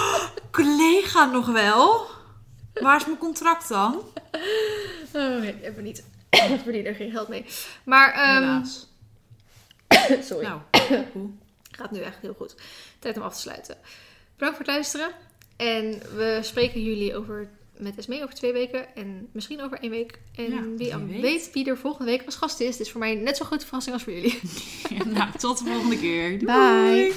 <gasps> Collega nog wel? Waar is mijn contract dan? <laughs> Oh nee, hebben we niet. <coughs> We verdienen er geen geld mee. Maar, ehm, <coughs> sorry. Nou? <coughs> Gaat nu echt heel goed. Tijd om af te sluiten. Bedankt voor het luisteren. En we spreken jullie over, met Esme over twee weken. En misschien over één week. En Ja, wie weet. weet wie er volgende week als gast is. Dit is voor mij net zo'n grote verrassing als voor jullie. <laughs> nou, tot de volgende keer. Doei. Bye.